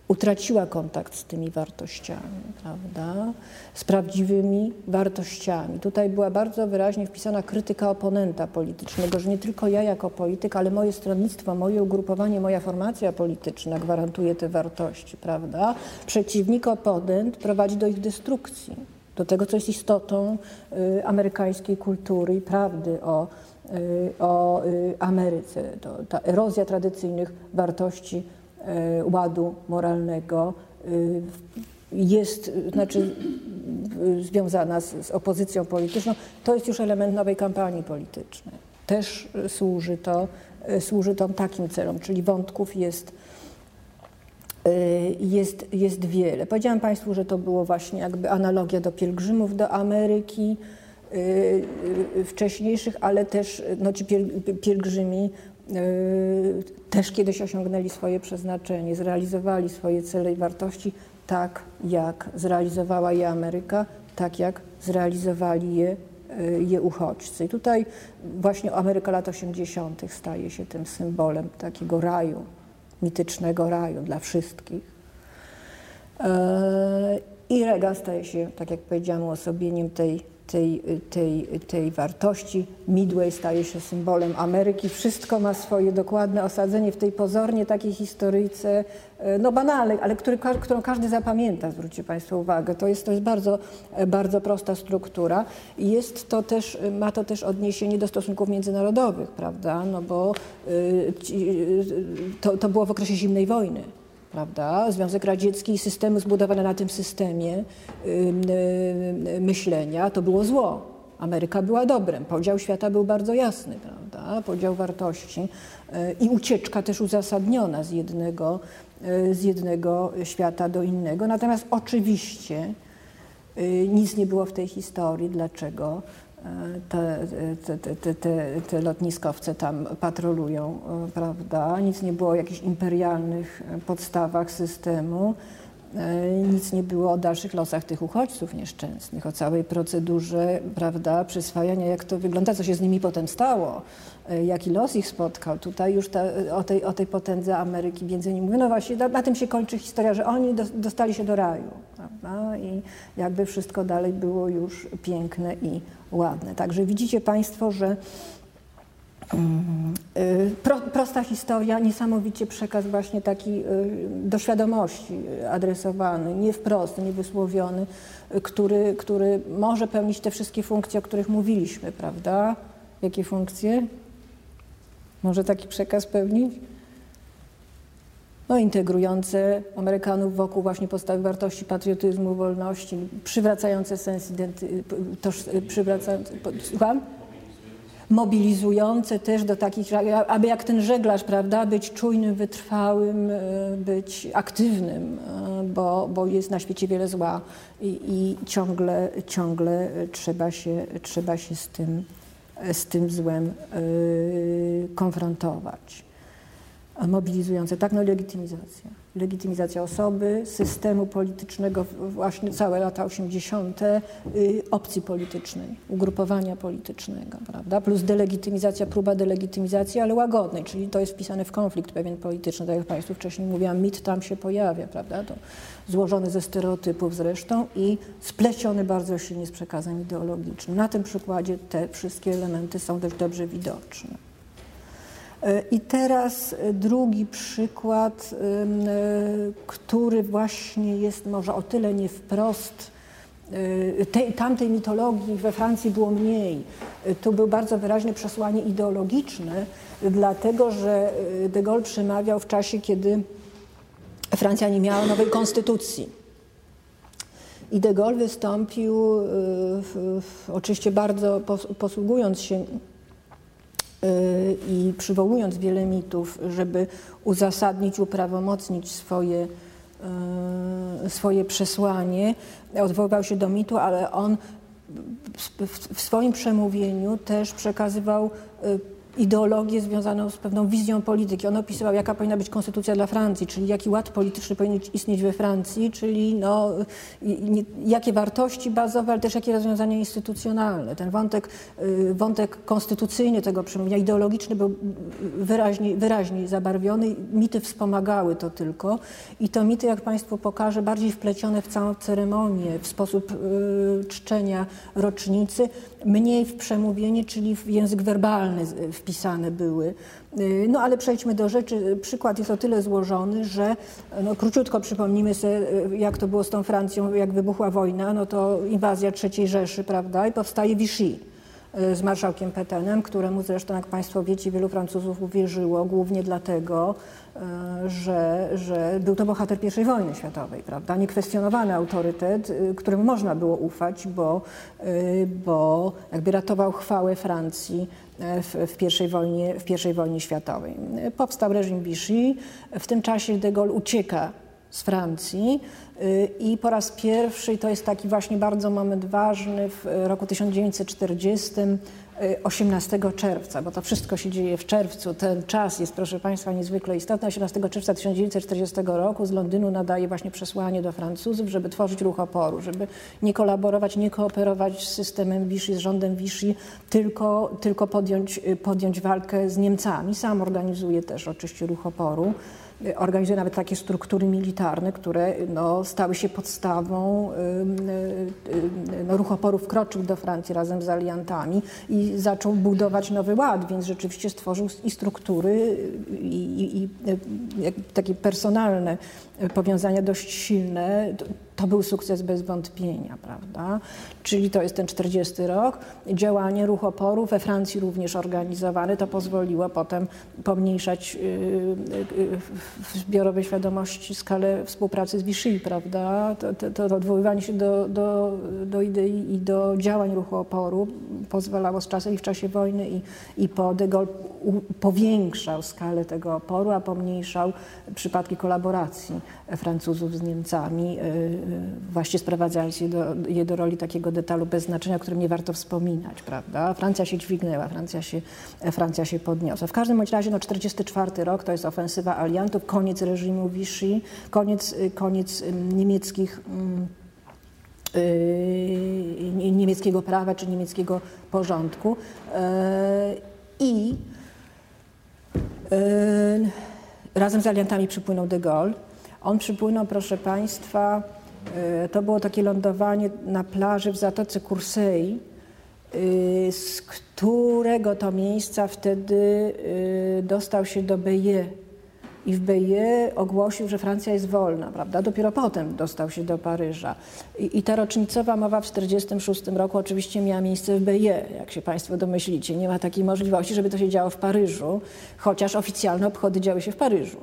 utraciła kontakt z tymi wartościami, prawda? z prawdziwymi wartościami. Tutaj była bardzo wyraźnie wpisana krytyka oponenta politycznego, że nie tylko ja jako polityk, ale moje stronnictwo, moje ugrupowanie, moja formacja polityczna gwarantuje te wartości. Prawda? Przeciwnik, oponent prowadzi do ich destrukcji, do tego, co jest istotą y, amerykańskiej kultury i prawdy o o y, Ameryce. To, ta erozja tradycyjnych wartości y, ładu moralnego jest znaczy, związana z, z opozycją polityczną. To jest już element nowej kampanii politycznej. Też służy to, służy to takim celom, czyli wątków jest, jest, jest wiele. Powiedziałam Państwu, że to było właśnie jakby analogia do pielgrzymów do Ameryki. Y, y, wcześniejszych, ale też no, ci pielgrzymi y, też kiedyś osiągnęli swoje przeznaczenie, zrealizowali swoje cele i wartości tak, jak zrealizowała je Ameryka, tak jak zrealizowali je, je uchodźcy. I tutaj właśnie Ameryka lat 80. staje się tym symbolem takiego raju, mitycznego raju dla wszystkich. I Reagan staje się, tak jak powiedziałam, uosobieniem tej tej, tej, tej wartości. Midway staje się symbolem Ameryki. Wszystko ma swoje dokładne osadzenie w tej pozornie takiej historyjce, e, no banalnej, ale który, którą każdy zapamięta, zwróćcie Państwo uwagę. To jest, to jest bardzo, e, bardzo prosta struktura i jest to też, ma to też odniesienie do stosunków międzynarodowych, prawda, no bo e, to, to było w okresie zimnej wojny prawda? Związek Radziecki i systemy zbudowane na tym systemie myślenia to było zło. Ameryka była dobrem, podział świata był bardzo jasny, prawda? Podział wartości y, i ucieczka też uzasadniona z jednego, y, z jednego świata do innego. Natomiast oczywiście y, nic nie było w tej historii. Dlaczego? Te, te, te, te, te lotniskowce tam patrolują, e, prawda? Nic nie było o jakichś imperialnych e, podstawach systemu. E, nic nie było o dalszych losach tych uchodźców nieszczęsnych, o całej procedurze, prawda, przyswajania, jak to wygląda, co się z nimi potem stało, jaki los ich spotkał. Tutaj już ta, o, tej, o tej potędze Ameryki więcej nie mówię. No właśnie, na, na, tym się kończy historia, że oni do, dostali się do raju, prawda, i jakby wszystko dalej było już piękne i ładne. Także widzicie Państwo, że Pro, prosta historia, niesamowicie przekaz właśnie taki y, do świadomości adresowany, nie wprost, nie wysłowiony, który, który może pełnić te wszystkie funkcje, o których mówiliśmy, prawda? Jakie funkcje? Może taki przekaz pełnić? no, integrujące Amerykanów wokół właśnie podstawowych wartości patriotyzmu, wolności, przywracające sens identy... Toż, przywracające... Słucham? Mobilizujące też do takich, aby jak ten żeglarz, prawda, być czujnym, wytrwałym, e, być aktywnym, e, bo, bo jest na świecie wiele zła i, i ciągle, ciągle trzeba się, trzeba się z, tym, z tym złem konfrontować mobilizujące, tak, no legitymizacja. Legitymizacja osoby, systemu politycznego, właśnie całe lata 80., y, opcji politycznej, ugrupowania politycznego, prawda? Plus delegitymizacja, próba delegitymizacji, ale łagodnej, czyli to jest wpisane w konflikt pewien polityczny, tak jak Państwu wcześniej mówiłam, mit tam się pojawia, prawda? To złożony ze stereotypów zresztą i spleciony bardzo silnie z przekazem ideologicznym. Na tym przykładzie te wszystkie elementy są dość dobrze widoczne. I teraz drugi przykład, który właśnie jest może o tyle nie wprost tej, tamtej mitologii we Francji było mniej. Tu był bardzo wyraźne przesłanie ideologiczne, dlatego że de Gaulle przemawiał w czasie, kiedy Francja nie miała nowej konstytucji. I de Gaulle wystąpił, w, w, oczywiście bardzo posługując się i przywołując wiele mitów, żeby uzasadnić, uprawomocnić swoje, swoje przesłanie, odwoływał się do mitu, ale on w swoim przemówieniu też przekazywał ideologię związaną z pewną wizją polityki. On opisywał, jaka powinna być konstytucja dla Francji, czyli jaki ład polityczny powinien istnieć we Francji, czyli no, jakie wartości bazowe, ale też jakie rozwiązania instytucjonalne. Ten wątek, y, wątek konstytucyjny tego przemówienia, ideologiczny był wyraźniej, wyraźniej zabarwiony. Mity wspomagały to tylko i to mity, jak Państwu pokażę, bardziej wplecione w całą ceremonię, w sposób y, czczenia rocznicy, mniej w przemówienie, czyli w język werbalny wpisane były. Y, no ale przejdźmy do rzeczy. Przykład jest o tyle złożony, że no, króciutko przypomnimy sobie, jak to było z tą Francją, jak wybuchła wojna, no to inwazja III Rzeszy, prawda, i powstaje Vichy z marszałkiem Petenem, któremu zresztą, jak Państwo wiecie, wielu Francuzów uwierzyło, głównie dlatego, że, że był to bohater I wojny światowej, prawda? Niekwestionowany autorytet, któremu można było ufać, bo, bo jakby ratował chwałę Francji w, w, pierwszej wojnie, w pierwszej wojnie światowej. Powstał reżim Vichy, w tym czasie de Gaulle ucieka z Francji y, i po raz pierwszy, to jest taki właśnie bardzo moment ważny, w roku 1940 18 czerwca, bo to wszystko się dzieje w czerwcu. Ten czas jest, proszę Państwa, niezwykle istotny. 18 czerwca 1940 roku z Londynu nadaje właśnie przesłanie do Francuzów, żeby tworzyć ruch oporu, żeby nie kolaborować, nie kooperować z systemem Vichy, z rządem Vichy, tylko, tylko podjąć, podjąć walkę z Niemcami. Sam organizuje też oczywiście ruch oporu organizuje nawet takie struktury militarne, które no, stały się podstawą. No, ruch oporu wkroczył do Francji razem z aliantami i zaczął budować nowy ład, więc rzeczywiście stworzył i struktury, i, i, i takie personalne powiązania dość silne. To był sukces bez wątpienia, prawda? Czyli to jest ten 40 rok. Działanie ruch oporu we Francji również organizowane. To pozwoliło potem pomniejszać y, y, w zbiorowej świadomości skalę współpracy z Vichy, prawda? To, to, to odwoływanie się do, do, do idei i do działań ruchu oporu pozwalało z czasem i w czasie wojny i, i po de Gaulle powiększał skalę tego oporu, a pomniejszał przypadki kolaboracji Francuzów z Niemcami, y, y, właśnie sprowadzając je do, je do roli takiego detalu bez znaczenia, o którym nie warto wspominać, prawda? Francja się dźwignęła, Francja się, Francja się podniosła. W każdym bądź razie no, 44 rok to jest ofensywa aliantów, koniec reżimu Vichy, koniec, koniec niemieckich Yy, niemieckiego prawa czy niemieckiego porządku. Yy, I yy, razem z aliantami przypłynął de Gaulle. On przypłynął, proszę Państwa, to było takie lądowanie na plaży w Zatoce Kursei, z którego to miejsca wtedy dostał się do Beje i w Beje ogłosił, że Francja jest wolna, prawda? Dopiero potem dostał się do Paryża. I, i ta rocznicowa mowa w 1946 roku oczywiście miała miejsce w Beje, jak się Państwo domyślicie. Nie ma takiej możliwości, żeby to się działo w Paryżu, chociaż oficjalne obchody działy się w Paryżu.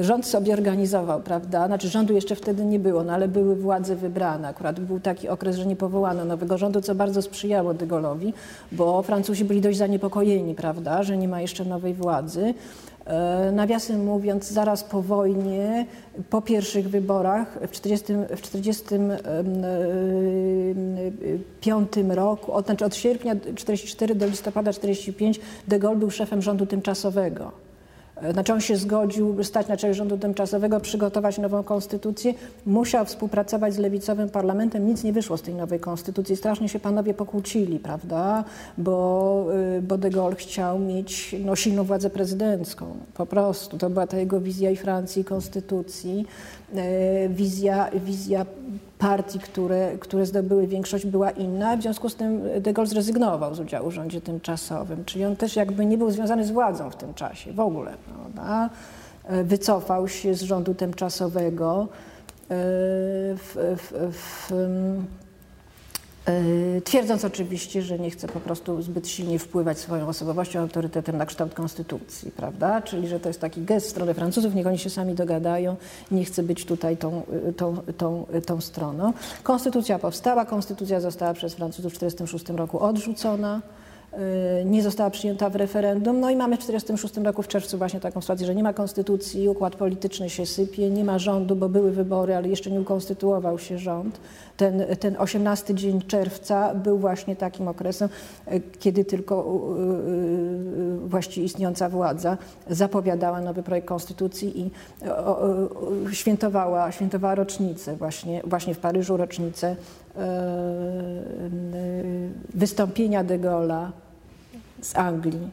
Rząd sobie organizował, prawda? Znaczy rządu jeszcze wtedy nie było, no ale były władze wybrane. Akurat był taki okres, że nie powołano nowego rządu, co bardzo sprzyjało De Gaulle'owi, bo Francuzi byli dość zaniepokojeni, prawda, że nie ma jeszcze nowej władzy. E, nawiasem mówiąc, zaraz po wojnie, po pierwszych wyborach w 1945 e, roku, od, znaczy od sierpnia 1944 do listopada 1945 de Gaulle był szefem rządu tymczasowego. Znaczy on się zgodził stać na czele rządu tymczasowego, przygotować nową konstytucję. Musiał współpracować z lewicowym parlamentem. Nic nie wyszło z tej nowej konstytucji. Strasznie się panowie pokłócili, prawda? Bo, y, bo de Gaulle chciał mieć no, silną władzę prezydencką. Po prostu. To była ta jego wizja i Francji, i konstytucji. Y, wizja, wizja partii, które, które zdobyły większość, była inna. W związku z tym de Gaulle zrezygnował z udziału w rządzie tymczasowym. Czyli on też jakby nie był związany z władzą w tym czasie w ogóle. Prawda? E, wycofał się z rządu tymczasowego. w, w, w, E, twierdząc oczywiście, że nie chce po prostu zbyt silnie wpływać swoją osobowością, autorytetem na kształt konstytucji, prawda? Czyli, że to jest taki gest w stronę Francuzów, niech oni się sami dogadają, nie chce być tutaj tą, tą, tą, tą stroną. Konstytucja powstała, konstytucja została przez Francuzów w 1946 roku odrzucona. Y, nie została przyjęta w referendum. No i mamy w 1946 roku w czerwcu właśnie taką sytuację, że nie ma konstytucji, układ polityczny się sypie, nie ma rządu, bo były wybory, ale jeszcze nie ukonstytuował się rząd. Ten, ten 18 dzień czerwca był właśnie takim okresem, y, kiedy tylko właściwie istniejąca władza zapowiadała nowy projekt konstytucji i świętowała, świętowała rocznicę właśnie, właśnie w Paryżu rocznicę wystąpienia de Gaulle'a z Anglii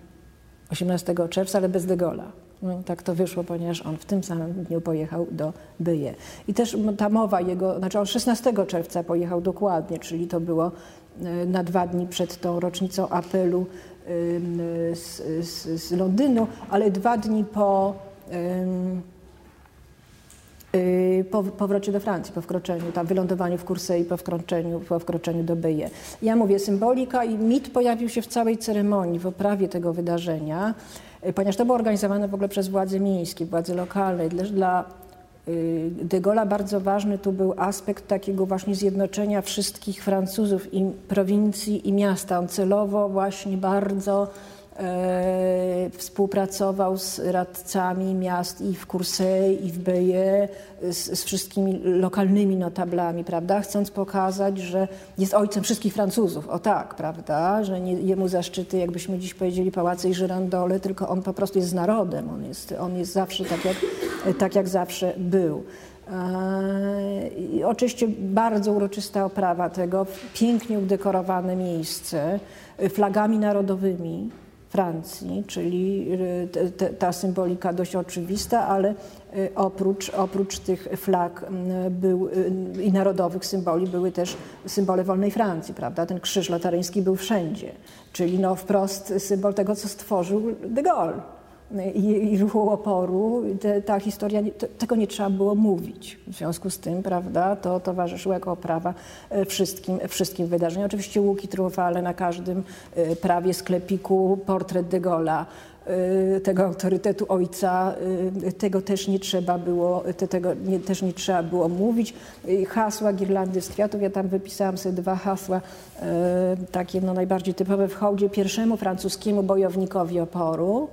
18 czerwca, ale bez de Gaulle'a. No, tak to wyszło, ponieważ on w tym samym dniu pojechał do Byje. I też ta mowa jego, znaczy on 16 czerwca pojechał dokładnie, czyli to było e, na dwa dni przed tą rocznicą apelu z, z, z Londynu, ale dwa dni po Y, po powrocie do Francji, po wkroczeniu, tam wylądowaniu w Kursei, po wkroczeniu, po wkroczeniu do Byje. Ja mówię, symbolika i mit pojawił się w całej ceremonii, w oprawie tego wydarzenia, ponieważ to było organizowane w ogóle przez władze miejskie, władze lokalne. Dla y, de Gaulle'a bardzo ważny tu był aspekt takiego właśnie zjednoczenia wszystkich Francuzów i prowincji i miasta. On celowo właśnie bardzo współpracował z radcami miast i w Kursej, i w Beje, z, z, wszystkimi lokalnymi notablami, prawda? Chcąc pokazać, że jest ojcem wszystkich Francuzów. O tak, prawda? Że nie, jemu zaszczyty, jakbyśmy dziś powiedzieli, pałace i żyrandole, tylko on po prostu jest z narodem. On jest, on jest zawsze tak jak, tak, jak zawsze był. E, I oczywiście bardzo uroczysta oprawa tego, pięknie udekorowane miejsce flagami narodowymi, Francji, czyli y, ta symbolika dość oczywista, ale y, oprócz, oprócz tych flag był, y, i narodowych symboli były też symbole wolnej Francji, prawda? Ten krzyż lataryński był wszędzie, czyli no wprost symbol tego, co stworzył de Gaulle i, i ruchu oporu, te, ta historia, te, tego nie trzeba było mówić. W związku z tym, prawda, to towarzyszyło jako oprawa e, wszystkim, wszystkim wydarzeniom. Oczywiście łuki triumfalne na każdym e, prawie sklepiku, portret de Gaulle'a, e, tego autorytetu ojca, tego też nie trzeba było, tego nie, też nie trzeba było mówić. Hasła girlandy z kwiatów, ja tam wypisałam sobie dwa hasła, takie no najbardziej typowe w hołdzie pierwszemu francuskiemu bojownikowi oporu,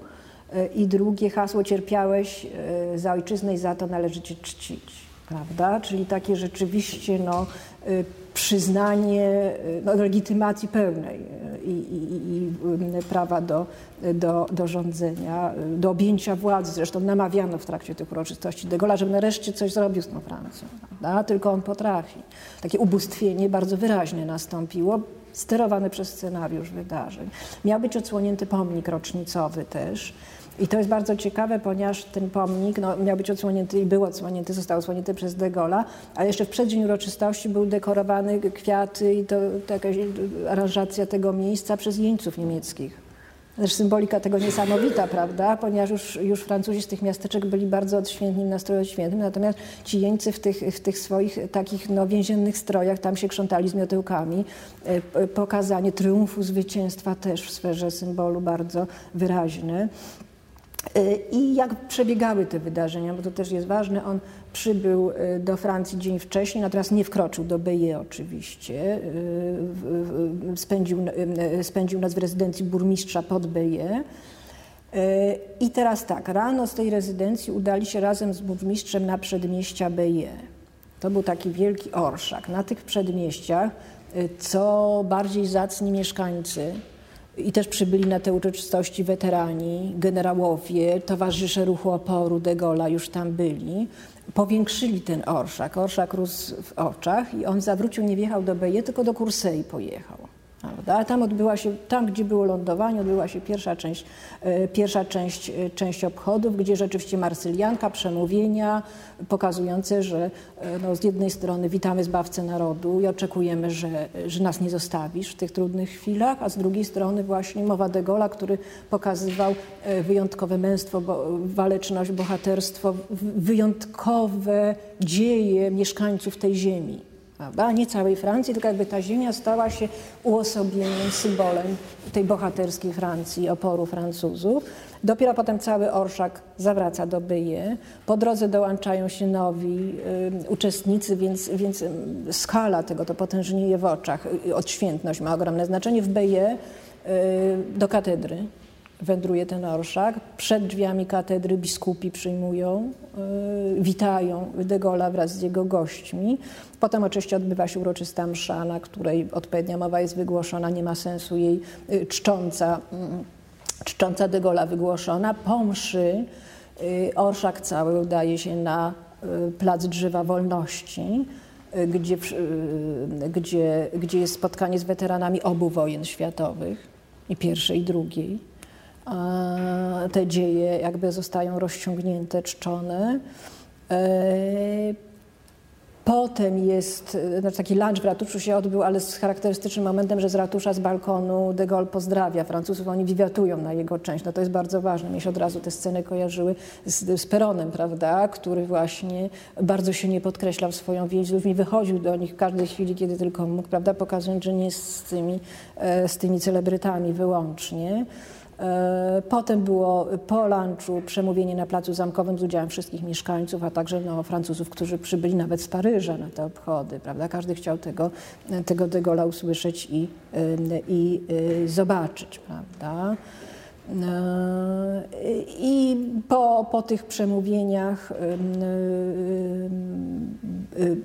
i drugie hasło cierpiałeś e, za ojczyznę i za to należy cię czcić. Prawda? Czyli takie rzeczywiście no, e, przyznanie e, no, legitymacji pełnej i, i, i prawa do, do, do rządzenia, do objęcia władzy. Zresztą namawiano w trakcie tych uroczystości de Gaulle'a, żeby nareszcie coś zrobił z tą Francją. Prawda? Tylko on potrafi. Takie ubóstwienie bardzo wyraźnie nastąpiło, sterowane przez scenariusz wydarzeń. Miał być odsłonięty pomnik rocznicowy też. I to jest bardzo ciekawe, ponieważ ten pomnik no, miał być odsłonięty i był odsłonięty, został odsłonięty przez De Gaulle'a, a jeszcze w przeddzień uroczystości był dekorowany kwiaty i to, to jakaś aranżacja tego miejsca przez jeńców niemieckich. Też symbolika tego niesamowita, prawda? Ponieważ już, już Francuzi z tych miasteczek byli bardzo odświętni w nastroju świętym, natomiast ci jeńcy w tych, w tych swoich takich no, więziennych strojach tam się krzątali z miotełkami. E, pokazanie triumfu, zwycięstwa też w sferze symbolu bardzo wyraźne. E, I jak przebiegały te wydarzenia, bo to też jest ważne, on przybył e, do Francji dzień wcześniej, natomiast nie wkroczył do Beje oczywiście. E, spędził, spędził nas w rezydencji burmistrza pod Beje. I teraz tak, rano z tej rezydencji udali się razem z burmistrzem na przedmieścia Beje. To był taki wielki orszak. Na tych przedmieściach co bardziej zacni mieszkańcy i też przybyli na te uroczystości weterani, generałowie, towarzysze ruchu oporu de Gaulle'a już tam byli. Powiększyli ten orszak. Orszak rósł w oczach i on zawrócił, nie wjechał do Beje, tylko do Kursei pojechał. Prawda? Tam odbyła się, tam gdzie było lądowanie, odbyła się pierwsza część, e, pierwsza część, e, część obchodów, gdzie rzeczywiście marsylianka, przemówienia pokazujące, że e, no, z jednej strony witamy Zbawcę Narodu i oczekujemy, że, że nas nie zostawisz w tych trudnych chwilach, a z drugiej strony właśnie mowa de Gaulle'a, który pokazywał wyjątkowe męstwo, bo, waleczność, bohaterstwo, wyjątkowe dzieje mieszkańców tej ziemi prawda? nie całej Francji, tylko jakby ta ziemia stała się uosobieniem, symbolem tej bohaterskiej Francji, oporu Francuzów. Dopiero potem cały orszak zawraca do Byje. Po drodze dołączają się nowi y, uczestnicy, więc, więc skala tego to potężnieje w oczach. Odświętność ma ogromne znaczenie. W Byje y, do katedry wędruje ten orszak. Przed drzwiami katedry biskupi przyjmują, y, witają De Gaulle'a wraz z jego gośćmi. Potem oczywiście odbywa się uroczysta msza, na której odpowiednia mowa jest wygłoszona, nie ma sensu jej y, czcząca, mm, czcząca De Gaulle'a wygłoszona. Po mszy y, orszak cały udaje się na plac Drzewa Wolności, gdzie, gdzie, gdzie jest spotkanie z weteranami obu wojen światowych, i pierwszej, i drugiej te dzieje jakby zostają rozciągnięte, czczone. E, potem jest, znaczy taki lunch w ratuszu się odbył, ale z charakterystycznym momentem, że z ratusza, z balkonu de Gaulle pozdrawia Francuzów, oni wiwiatują na jego część. No to jest bardzo ważne. Mi się od razu te sceny kojarzyły z, z Peronem, prawda, który właśnie bardzo się nie podkreślał swoją więź z ludźmi, wychodził do nich w każdej chwili, kiedy tylko mógł, prawda, pokazując, że nie z tymi, e, z tymi celebrytami wyłącznie. E, potem było po lunchu przemówienie na Placu Zamkowym z udziałem wszystkich mieszkańców, a także no, Francuzów, którzy przybyli nawet z Paryża na te obchody. Prawda? Każdy chciał tego, tego de Gaulle'a usłyszeć i, i y, zobaczyć. Prawda? E, I po, po tych przemówieniach y, y,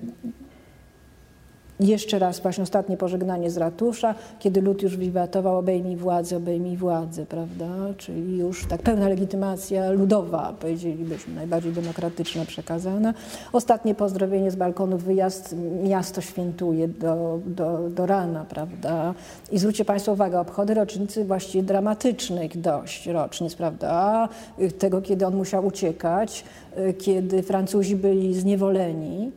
jeszcze raz właśnie ostatnie pożegnanie z ratusza, kiedy lud już wiwatował obejmij władzę, obejmij władzę, prawda? Czyli już tak pełna legitymacja ludowa, powiedzielibyśmy, najbardziej demokratyczna przekazana. Ostatnie pozdrowienie z balkonu, wyjazd, miasto świętuje do, do, do rana, prawda? I zwróćcie Państwo uwagę, obchody rocznicy właściwie dramatycznych dość rocznic, prawda? Tego, kiedy on musiał uciekać, kiedy Francuzi byli zniewoleni,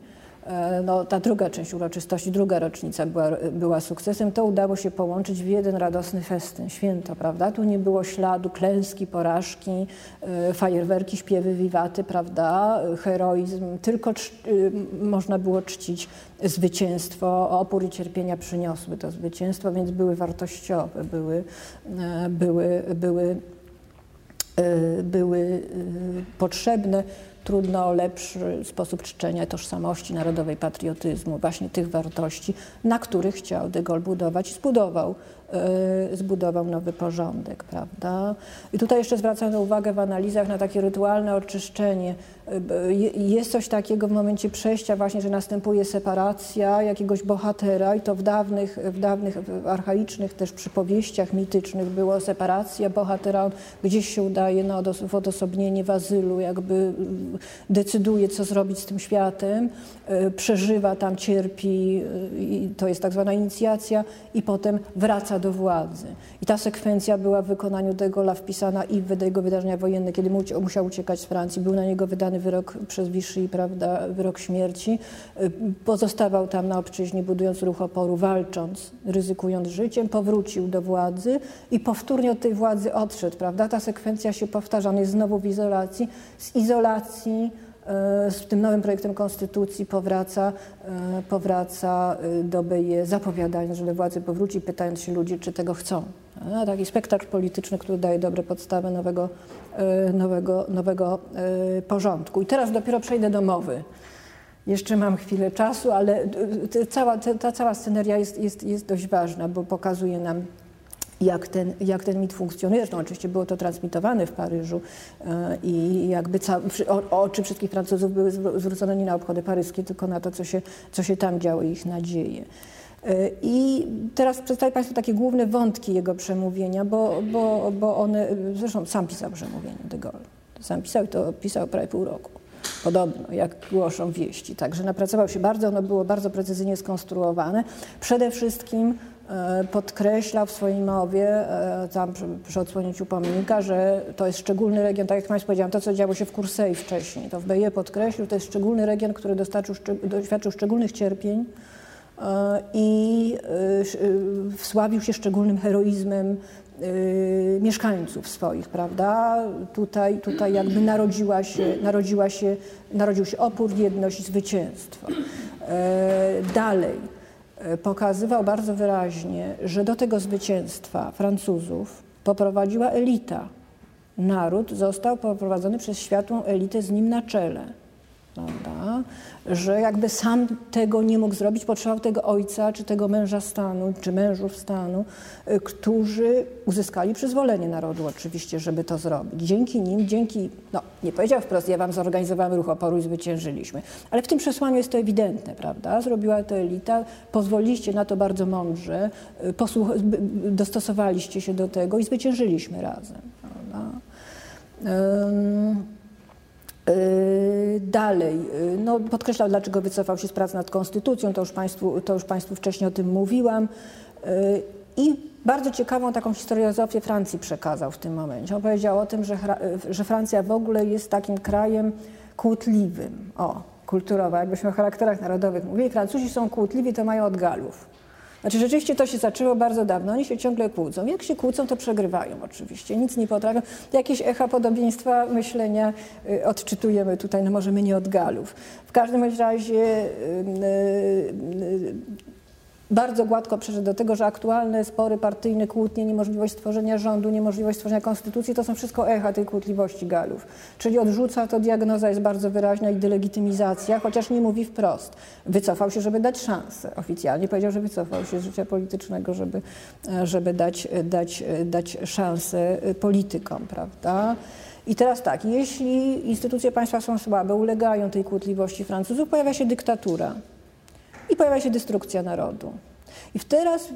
no, ta druga część uroczystości, druga rocznica była, była sukcesem, to udało się połączyć w jeden radosny festyn, święto, prawda? Tu nie było śladu klęski, porażki, e, fajerwerki, śpiewy, wiwaty, prawda? Heroizm, tylko e, można było czcić zwycięstwo, opór i cierpienia przyniosły to zwycięstwo, więc były wartościowe, były, były, były, były potrzebne trudno lepszy sposób czczenia tożsamości narodowej, patriotyzmu, właśnie tych wartości, na których chciał de Gaulle budować i zbudował Y, zbudował nowy porządek, prawda? I tutaj jeszcze zwracano uwagę w analizach na takie rytualne oczyszczenie. Y, jest coś takiego w momencie przejścia właśnie, że następuje separacja jakiegoś bohatera i to w dawnych, w dawnych archaicznych też przypowieściach mitycznych było separacja bohatera, on gdzieś się udaje na w odosobnienie w azylu, jakby y, decyduje, co zrobić z tym światem, przeżywa tam, cierpi, i to jest tak zwana inicjacja i potem wraca do władzy. I ta sekwencja była w wykonaniu de wpisana i w jego wydarzenia wojenne, kiedy musiał uciekać z Francji. Był na niego wydany wyrok przez Vichy, prawda, wyrok śmierci. Pozostawał tam na obczyźnie, budując ruch oporu, walcząc, ryzykując życiem, powrócił do władzy i powtórnie od tej władzy odszedł, prawda? Ta sekwencja się powtarza, on jest znowu w izolacji. Z izolacji E, z tym nowym projektem konstytucji powraca, e, powraca do BIE, zapowiadając, że do władzy powróci, pytając się ludzi, czy tego chcą. Taki spektakl polityczny, który daje dobre podstawy nowego, nowego, nowego porządku. I teraz dopiero przejdę do mowy. Jeszcze mam chwilę czasu, ale cała, ta cała sceneria jest, jest, jest dość ważna, bo pokazuje nam jak ten, jak ten mit funkcjonuje. Zresztą oczywiście było to transmitowane w Paryżu e, i jakby ca, oczy wszystkich Francuzów były zwrócone nie na obchody paryskie, tylko na to, co się, co się tam działo i ich nadzieje. E, I teraz przedstawię Państwu takie główne wątki jego przemówienia, bo, bo, bo one, zresztą sam pisał przemówienie de Gaulle. Sam pisał i to pisał prawie pół roku. Podobno, jak głoszą wieści. Także napracował się bardzo, ono było bardzo precyzyjnie skonstruowane. Przede wszystkim e, podkreślał w swojej mowie, e, tam przy, przy odsłonięciu pomnika, że to jest szczególny region, tak jak Państwu powiedziałam, to co działo się w Kursei wcześniej, to w Beje podkreślił, to jest szczególny region, który doświadczył szczególnych cierpień i wsławił się szczególnym heroizmem Y, mieszkańców swoich, prawda? Tutaj, tutaj jakby narodziła się, narodziła się, narodził się opór, jedność zwycięstwo. E, dalej e, pokazywał bardzo wyraźnie, że do tego zwycięstwa Francuzów poprowadziła elita. Naród został poprowadzony przez światłą elitę z nim na czele prawda? Że jakby sam tego nie mógł zrobić, potrzebował tego ojca, czy tego męża stanu, czy mężów stanu, y, którzy uzyskali przyzwolenie narodu oczywiście, żeby to zrobić. Dzięki nim, dzięki, no nie powiedział wprost, ja wam zorganizowałem ruch oporu i zwyciężyliśmy, ale w tym przesłaniu jest to ewidentne, prawda? Zrobiła to elita, pozwoliliście na to bardzo mądrze, y, dostosowaliście się do tego i zwyciężyliśmy razem, prawda? Um, dalej, yy, no, podkreślał, dlaczego wycofał się z prac nad konstytucją, to już Państwu, to już państwu wcześniej o tym mówiłam. Yy, I bardzo ciekawą taką historiozofię Francji przekazał w tym momencie. On powiedział o tym, że, że Francja w ogóle jest takim krajem kłótliwym. O, kulturowa, jakbyśmy o charakterach narodowych mówili. Francuzi są kłótliwi, to mają od Galów. Znaczy rzeczywiście to się zaczęło bardzo dawno, oni się ciągle kłócą. Jak się kłócą, to przegrywają oczywiście, nic nie potrafią. Jakieś echa podobieństwa myślenia y, odczytujemy tutaj, no może my nie od Galów. W każdym razie y, y, bardzo gładko przeszedł do tego, że aktualne spory partyjne, kłótnie, niemożliwość stworzenia rządu, niemożliwość stworzenia konstytucji to są wszystko echa tej kłótliwości Galów. Czyli odrzuca to, diagnoza jest bardzo wyraźna i delegitymizacja, chociaż nie mówi wprost. Wycofał się, żeby dać szansę. Oficjalnie powiedział, że wycofał się z życia politycznego, żeby, żeby dać, dać, dać szansę politykom, prawda? I teraz tak, jeśli instytucje państwa są słabe, ulegają tej kłótliwości Francuzów, pojawia się dyktatura i pojawia się destrukcja narodu. I teraz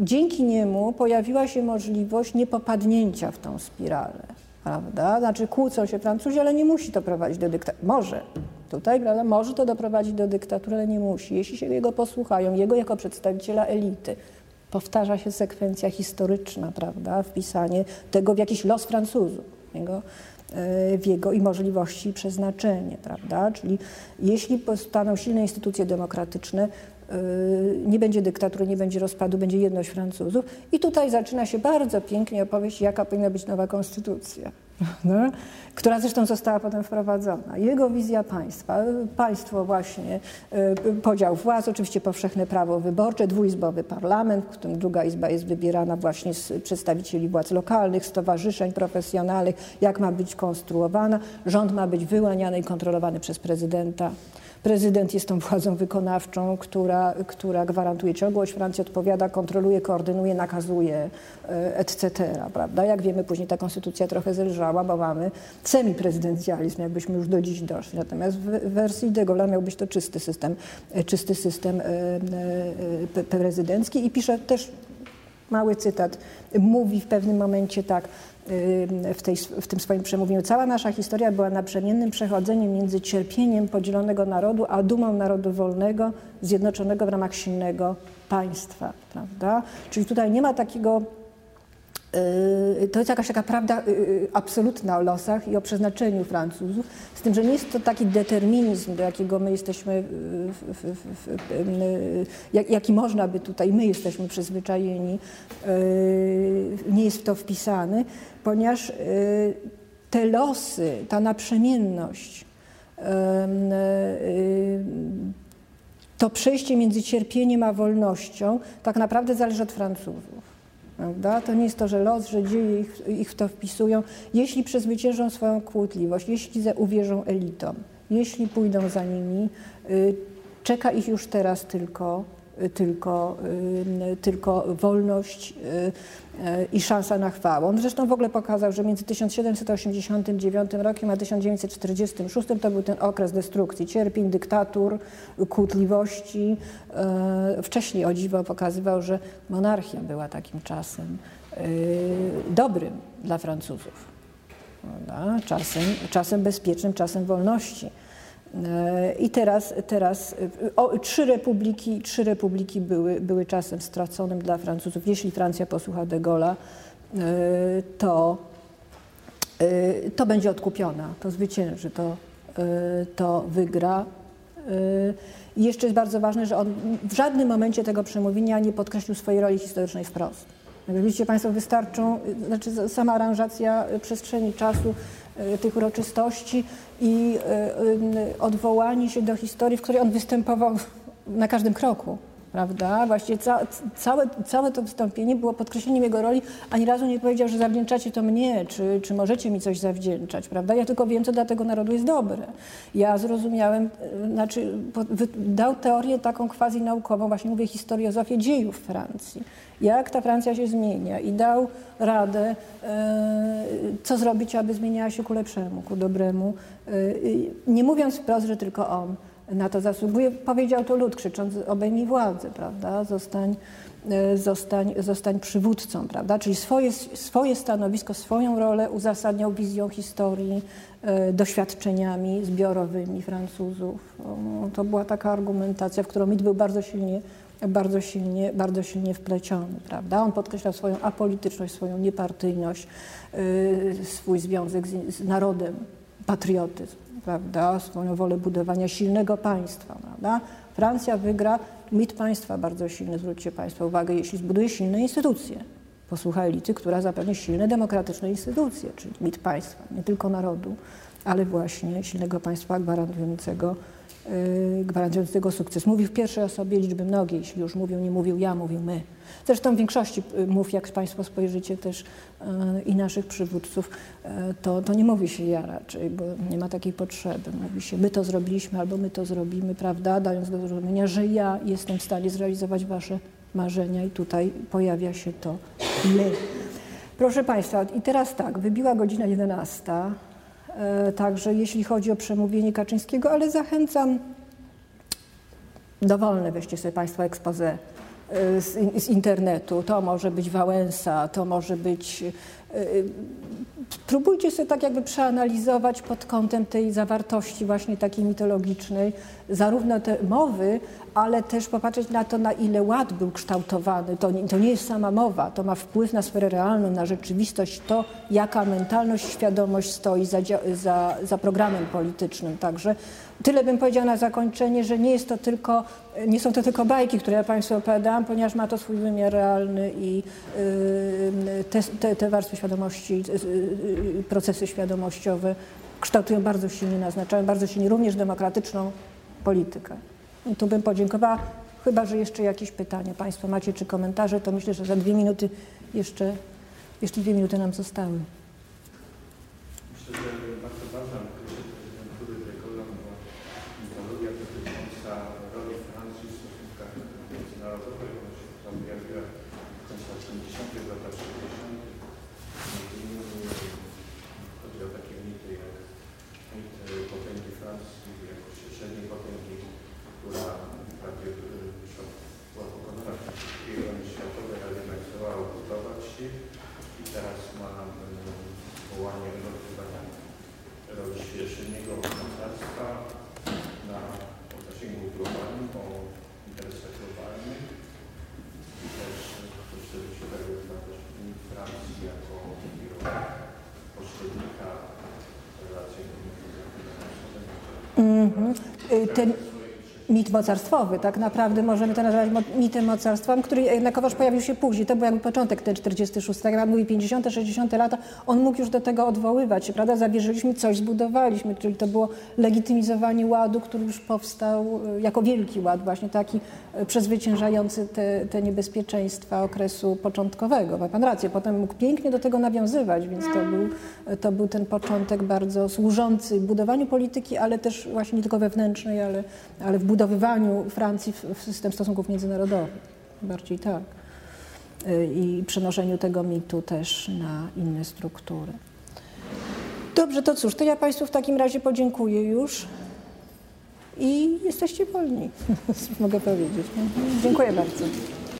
dzięki niemu pojawiła się możliwość niepopadnięcia w tą spiralę. Prawda? Znaczy kłócą się Francuzi, ale nie musi to prowadzić do dyktatury. Może. Tutaj prawda? może to doprowadzić do dyktatury, ale nie musi. Jeśli się jego posłuchają, jego jako przedstawiciela elity, powtarza się sekwencja historyczna, prawda? wpisanie tego w jakiś los Francuzów. Jego w jego i możliwości przeznaczenie, prawda? Czyli jeśli powstaną silne instytucje demokratyczne, y, nie będzie dyktatury, nie będzie rozpadu, będzie jedność Francuzów. I tutaj zaczyna się bardzo pięknie opowieść, jaka powinna być nowa konstytucja [laughs] która zresztą została potem wprowadzona. Jego wizja państwa, państwo właśnie, y, podział władz, oczywiście powszechne prawo wyborcze, dwuizbowy parlament, w którym druga izba jest wybierana właśnie z przedstawicieli władz lokalnych, stowarzyszeń profesjonalnych, jak ma być konstruowana. Rząd ma być wyłaniany i kontrolowany przez prezydenta. Prezydent jest tą władzą wykonawczą, która, która gwarantuje ciągłość. Francja odpowiada, kontroluje, koordynuje, nakazuje, e, etc. Prawda? Jak wiemy, później ta konstytucja trochę zelżała, bo mamy semiprezydencjalizm, jakbyśmy już do dziś doszli. Natomiast w wersji de Gaulle miał być to czysty system, e, czysty system e, prezydencki i pisze też mały cytat. Mówi w pewnym momencie tak, w, tej, w tym swoim przemówieniu. Cała nasza historia była naprzemiennym przechodzeniem między cierpieniem podzielonego narodu, a dumą narodu wolnego, zjednoczonego w ramach silnego państwa. Prawda? Czyli tutaj nie ma takiego to jest jakaś taka prawda yy, absolutna o losach i o przeznaczeniu Francuzów, z tym, że nie jest to taki determinizm, do jakiego my jesteśmy, jaki można by tutaj, my jesteśmy przyzwyczajeni, nie jest w to wpisany, ponieważ te losy, ta naprzemienność, to przejście między cierpieniem a wolnością tak naprawdę zależy od Francuzów. Prawda? To nie jest to, że los, że dzieje ich, ich w to wpisują. Jeśli przezwyciężą swoją kłótliwość, jeśli uwierzą elitom, jeśli pójdą za nimi, y, czeka ich już teraz tylko tylko, y, tylko wolność y, y, i szansa na chwałę. On zresztą w ogóle pokazał, że między 1789 rokiem a 1946 to był ten okres destrukcji, cierpień, dyktatur, kłótliwości. Wcześniej o dziwo pokazywał, że monarchia była takim czasem dobrym dla Francuzów. Czasem, czasem bezpiecznym, czasem wolności. I teraz, teraz o, trzy, republiki, trzy republiki były, były czasem straconym dla Francuzów. Jeśli Francja posłucha de Gaulle'a, to, to będzie odkupiona, to zwycięży, to, to wygra. I jeszcze jest bardzo ważne, że on w żadnym momencie tego przemówienia nie podkreślił swojej roli historycznej wprost. Jak widzicie Państwo, wystarczą, znaczy sama aranżacja przestrzeni czasu e, tych uroczystości i e, odwołanie się do historii, w której on występował na każdym kroku prawda? Właściwie ca, całe, całe to wystąpienie było podkreśleniem jego roli. Ani razu nie powiedział, że zawdzięczacie to mnie, czy, czy możecie mi coś zawdzięczać, prawda? Ja tylko wiem, co dla tego narodu jest dobre. Ja zrozumiałem, e, znaczy dał teorię taką quasi naukową, właśnie mówię historiozofię dziejów Francji. Jak ta Francja się zmienia i dał radę, e, co zrobić, aby zmieniała się ku lepszemu, ku dobremu. E, nie mówiąc wprost, że tylko on na to zasługuje. Powiedział to lud, krzycząc obejmij władzę, prawda? Zostań, e, zostań, zostań przywódcą, prawda? Czyli swoje, swoje stanowisko, swoją rolę uzasadniał wizją historii, e, doświadczeniami zbiorowymi Francuzów. To była taka argumentacja, w którą mit był bardzo silnie bardzo silnie, bardzo silnie wpleciony. Prawda? On podkreślał swoją apolityczność, swoją niepartyjność, e, swój związek z, z narodem, patriotyzm prawda, swoją wolę budowania silnego państwa. Prawda? Francja wygra mit państwa bardzo silny, zwróćcie Państwo uwagę, jeśli zbuduje silne instytucje. Posłucha elity, która zapewni silne demokratyczne instytucje, czyli mit państwa, nie tylko narodu, ale właśnie silnego państwa gwarantującego Y, gwarantującego sukces. Mówił w pierwszej osobie liczby mnogiej, jeśli już mówił, nie mówił ja, mówił my. Zresztą w większości y, mów, jak Państwo spojrzycie też y, i naszych przywódców, to, to nie mówi się ja raczej, bo nie ma takiej potrzeby. Mówi się my to zrobiliśmy albo my to zrobimy, prawda, dając do zrozumienia, że ja jestem w stanie zrealizować Wasze marzenia i tutaj pojawia się to my. Proszę Państwa, i teraz tak, wybiła godzina 11. E, także jeśli chodzi o przemówienie Kaczyńskiego, ale zachęcam, dowolne weźcie sobie Państwo expose z, z, internetu. To może być Wałęsa, to może być. E, spróbujcie sobie tak jakby przeanalizować pod kątem tej zawartości właśnie takiej mitologicznej, zarówno te mowy, ale też popatrzeć na to, na ile ład był kształtowany. To nie, to nie jest sama mowa, to ma wpływ na sferę realną, na rzeczywistość, to jaka mentalność, świadomość stoi za, za, za programem politycznym. Także tyle bym powiedziała na zakończenie, że nie, jest to tylko, nie są to tylko bajki, które ja Państwu opowiadałam, ponieważ ma to swój wymiar realny i yy, te, te, te warstwy świadomości, yy, procesy świadomościowe kształtują bardzo silnie, naznaczają bardzo silnie również demokratyczną politykę. I tu bym podziękowała, chyba że jeszcze jakieś pytania Państwo macie czy komentarze, to myślę, że za dwie minuty jeszcze, jeszcze dwie minuty nam zostały. Myślę, że bardzo ważna prezydentury Degola była mitologia dotycząca roli Francji w stosunkach międzynarodowych. Ona się tam pojawiła w końcu lat 50., latach 60. Między innymi chodzi o takie mity jak mit potęgi Francji, jako średniej potęgi która prawie była pokonana w II wojnie światowej, ale jednak zdołała odbudować się i teraz ma wołanie odgrywania roli średniego mocarstwa na o zasięgu globalnym, o interesach globalnych i też przedstawicielego dla też Francji jako pośrednika w relacjach międzynarodowych. Ten mit mocarstwowy, tak naprawdę możemy to nazwać mitem mocarstwem, który jednakowoż pojawił się później. To był jakby początek ten 46, jak pan mówi 50, 60 lata, on mógł już do tego odwoływać się, prawda? Zawierzyliśmy, coś zbudowaliśmy, czyli to było legitymizowanie ładu, który już powstał e, jako wielki ład, właśnie taki e, przezwyciężający te, te niebezpieczeństwa okresu początkowego. Ma pan rację, potem mógł pięknie do tego nawiązywać, więc to był, to był ten początek bardzo służący budowaniu polityki, ale też właśnie nie tylko wewnętrznej, ale, ale w budowaniu wbudowywaniu Francji w system stosunków międzynarodowych. Bardziej tak. Y, I przenoszeniu tego mitu też na inne struktury. Dobrze, to cóż, to ja Państwu w takim razie podziękuję już i jesteście wolni, [laughs] mogę powiedzieć. Dziękuję bardzo.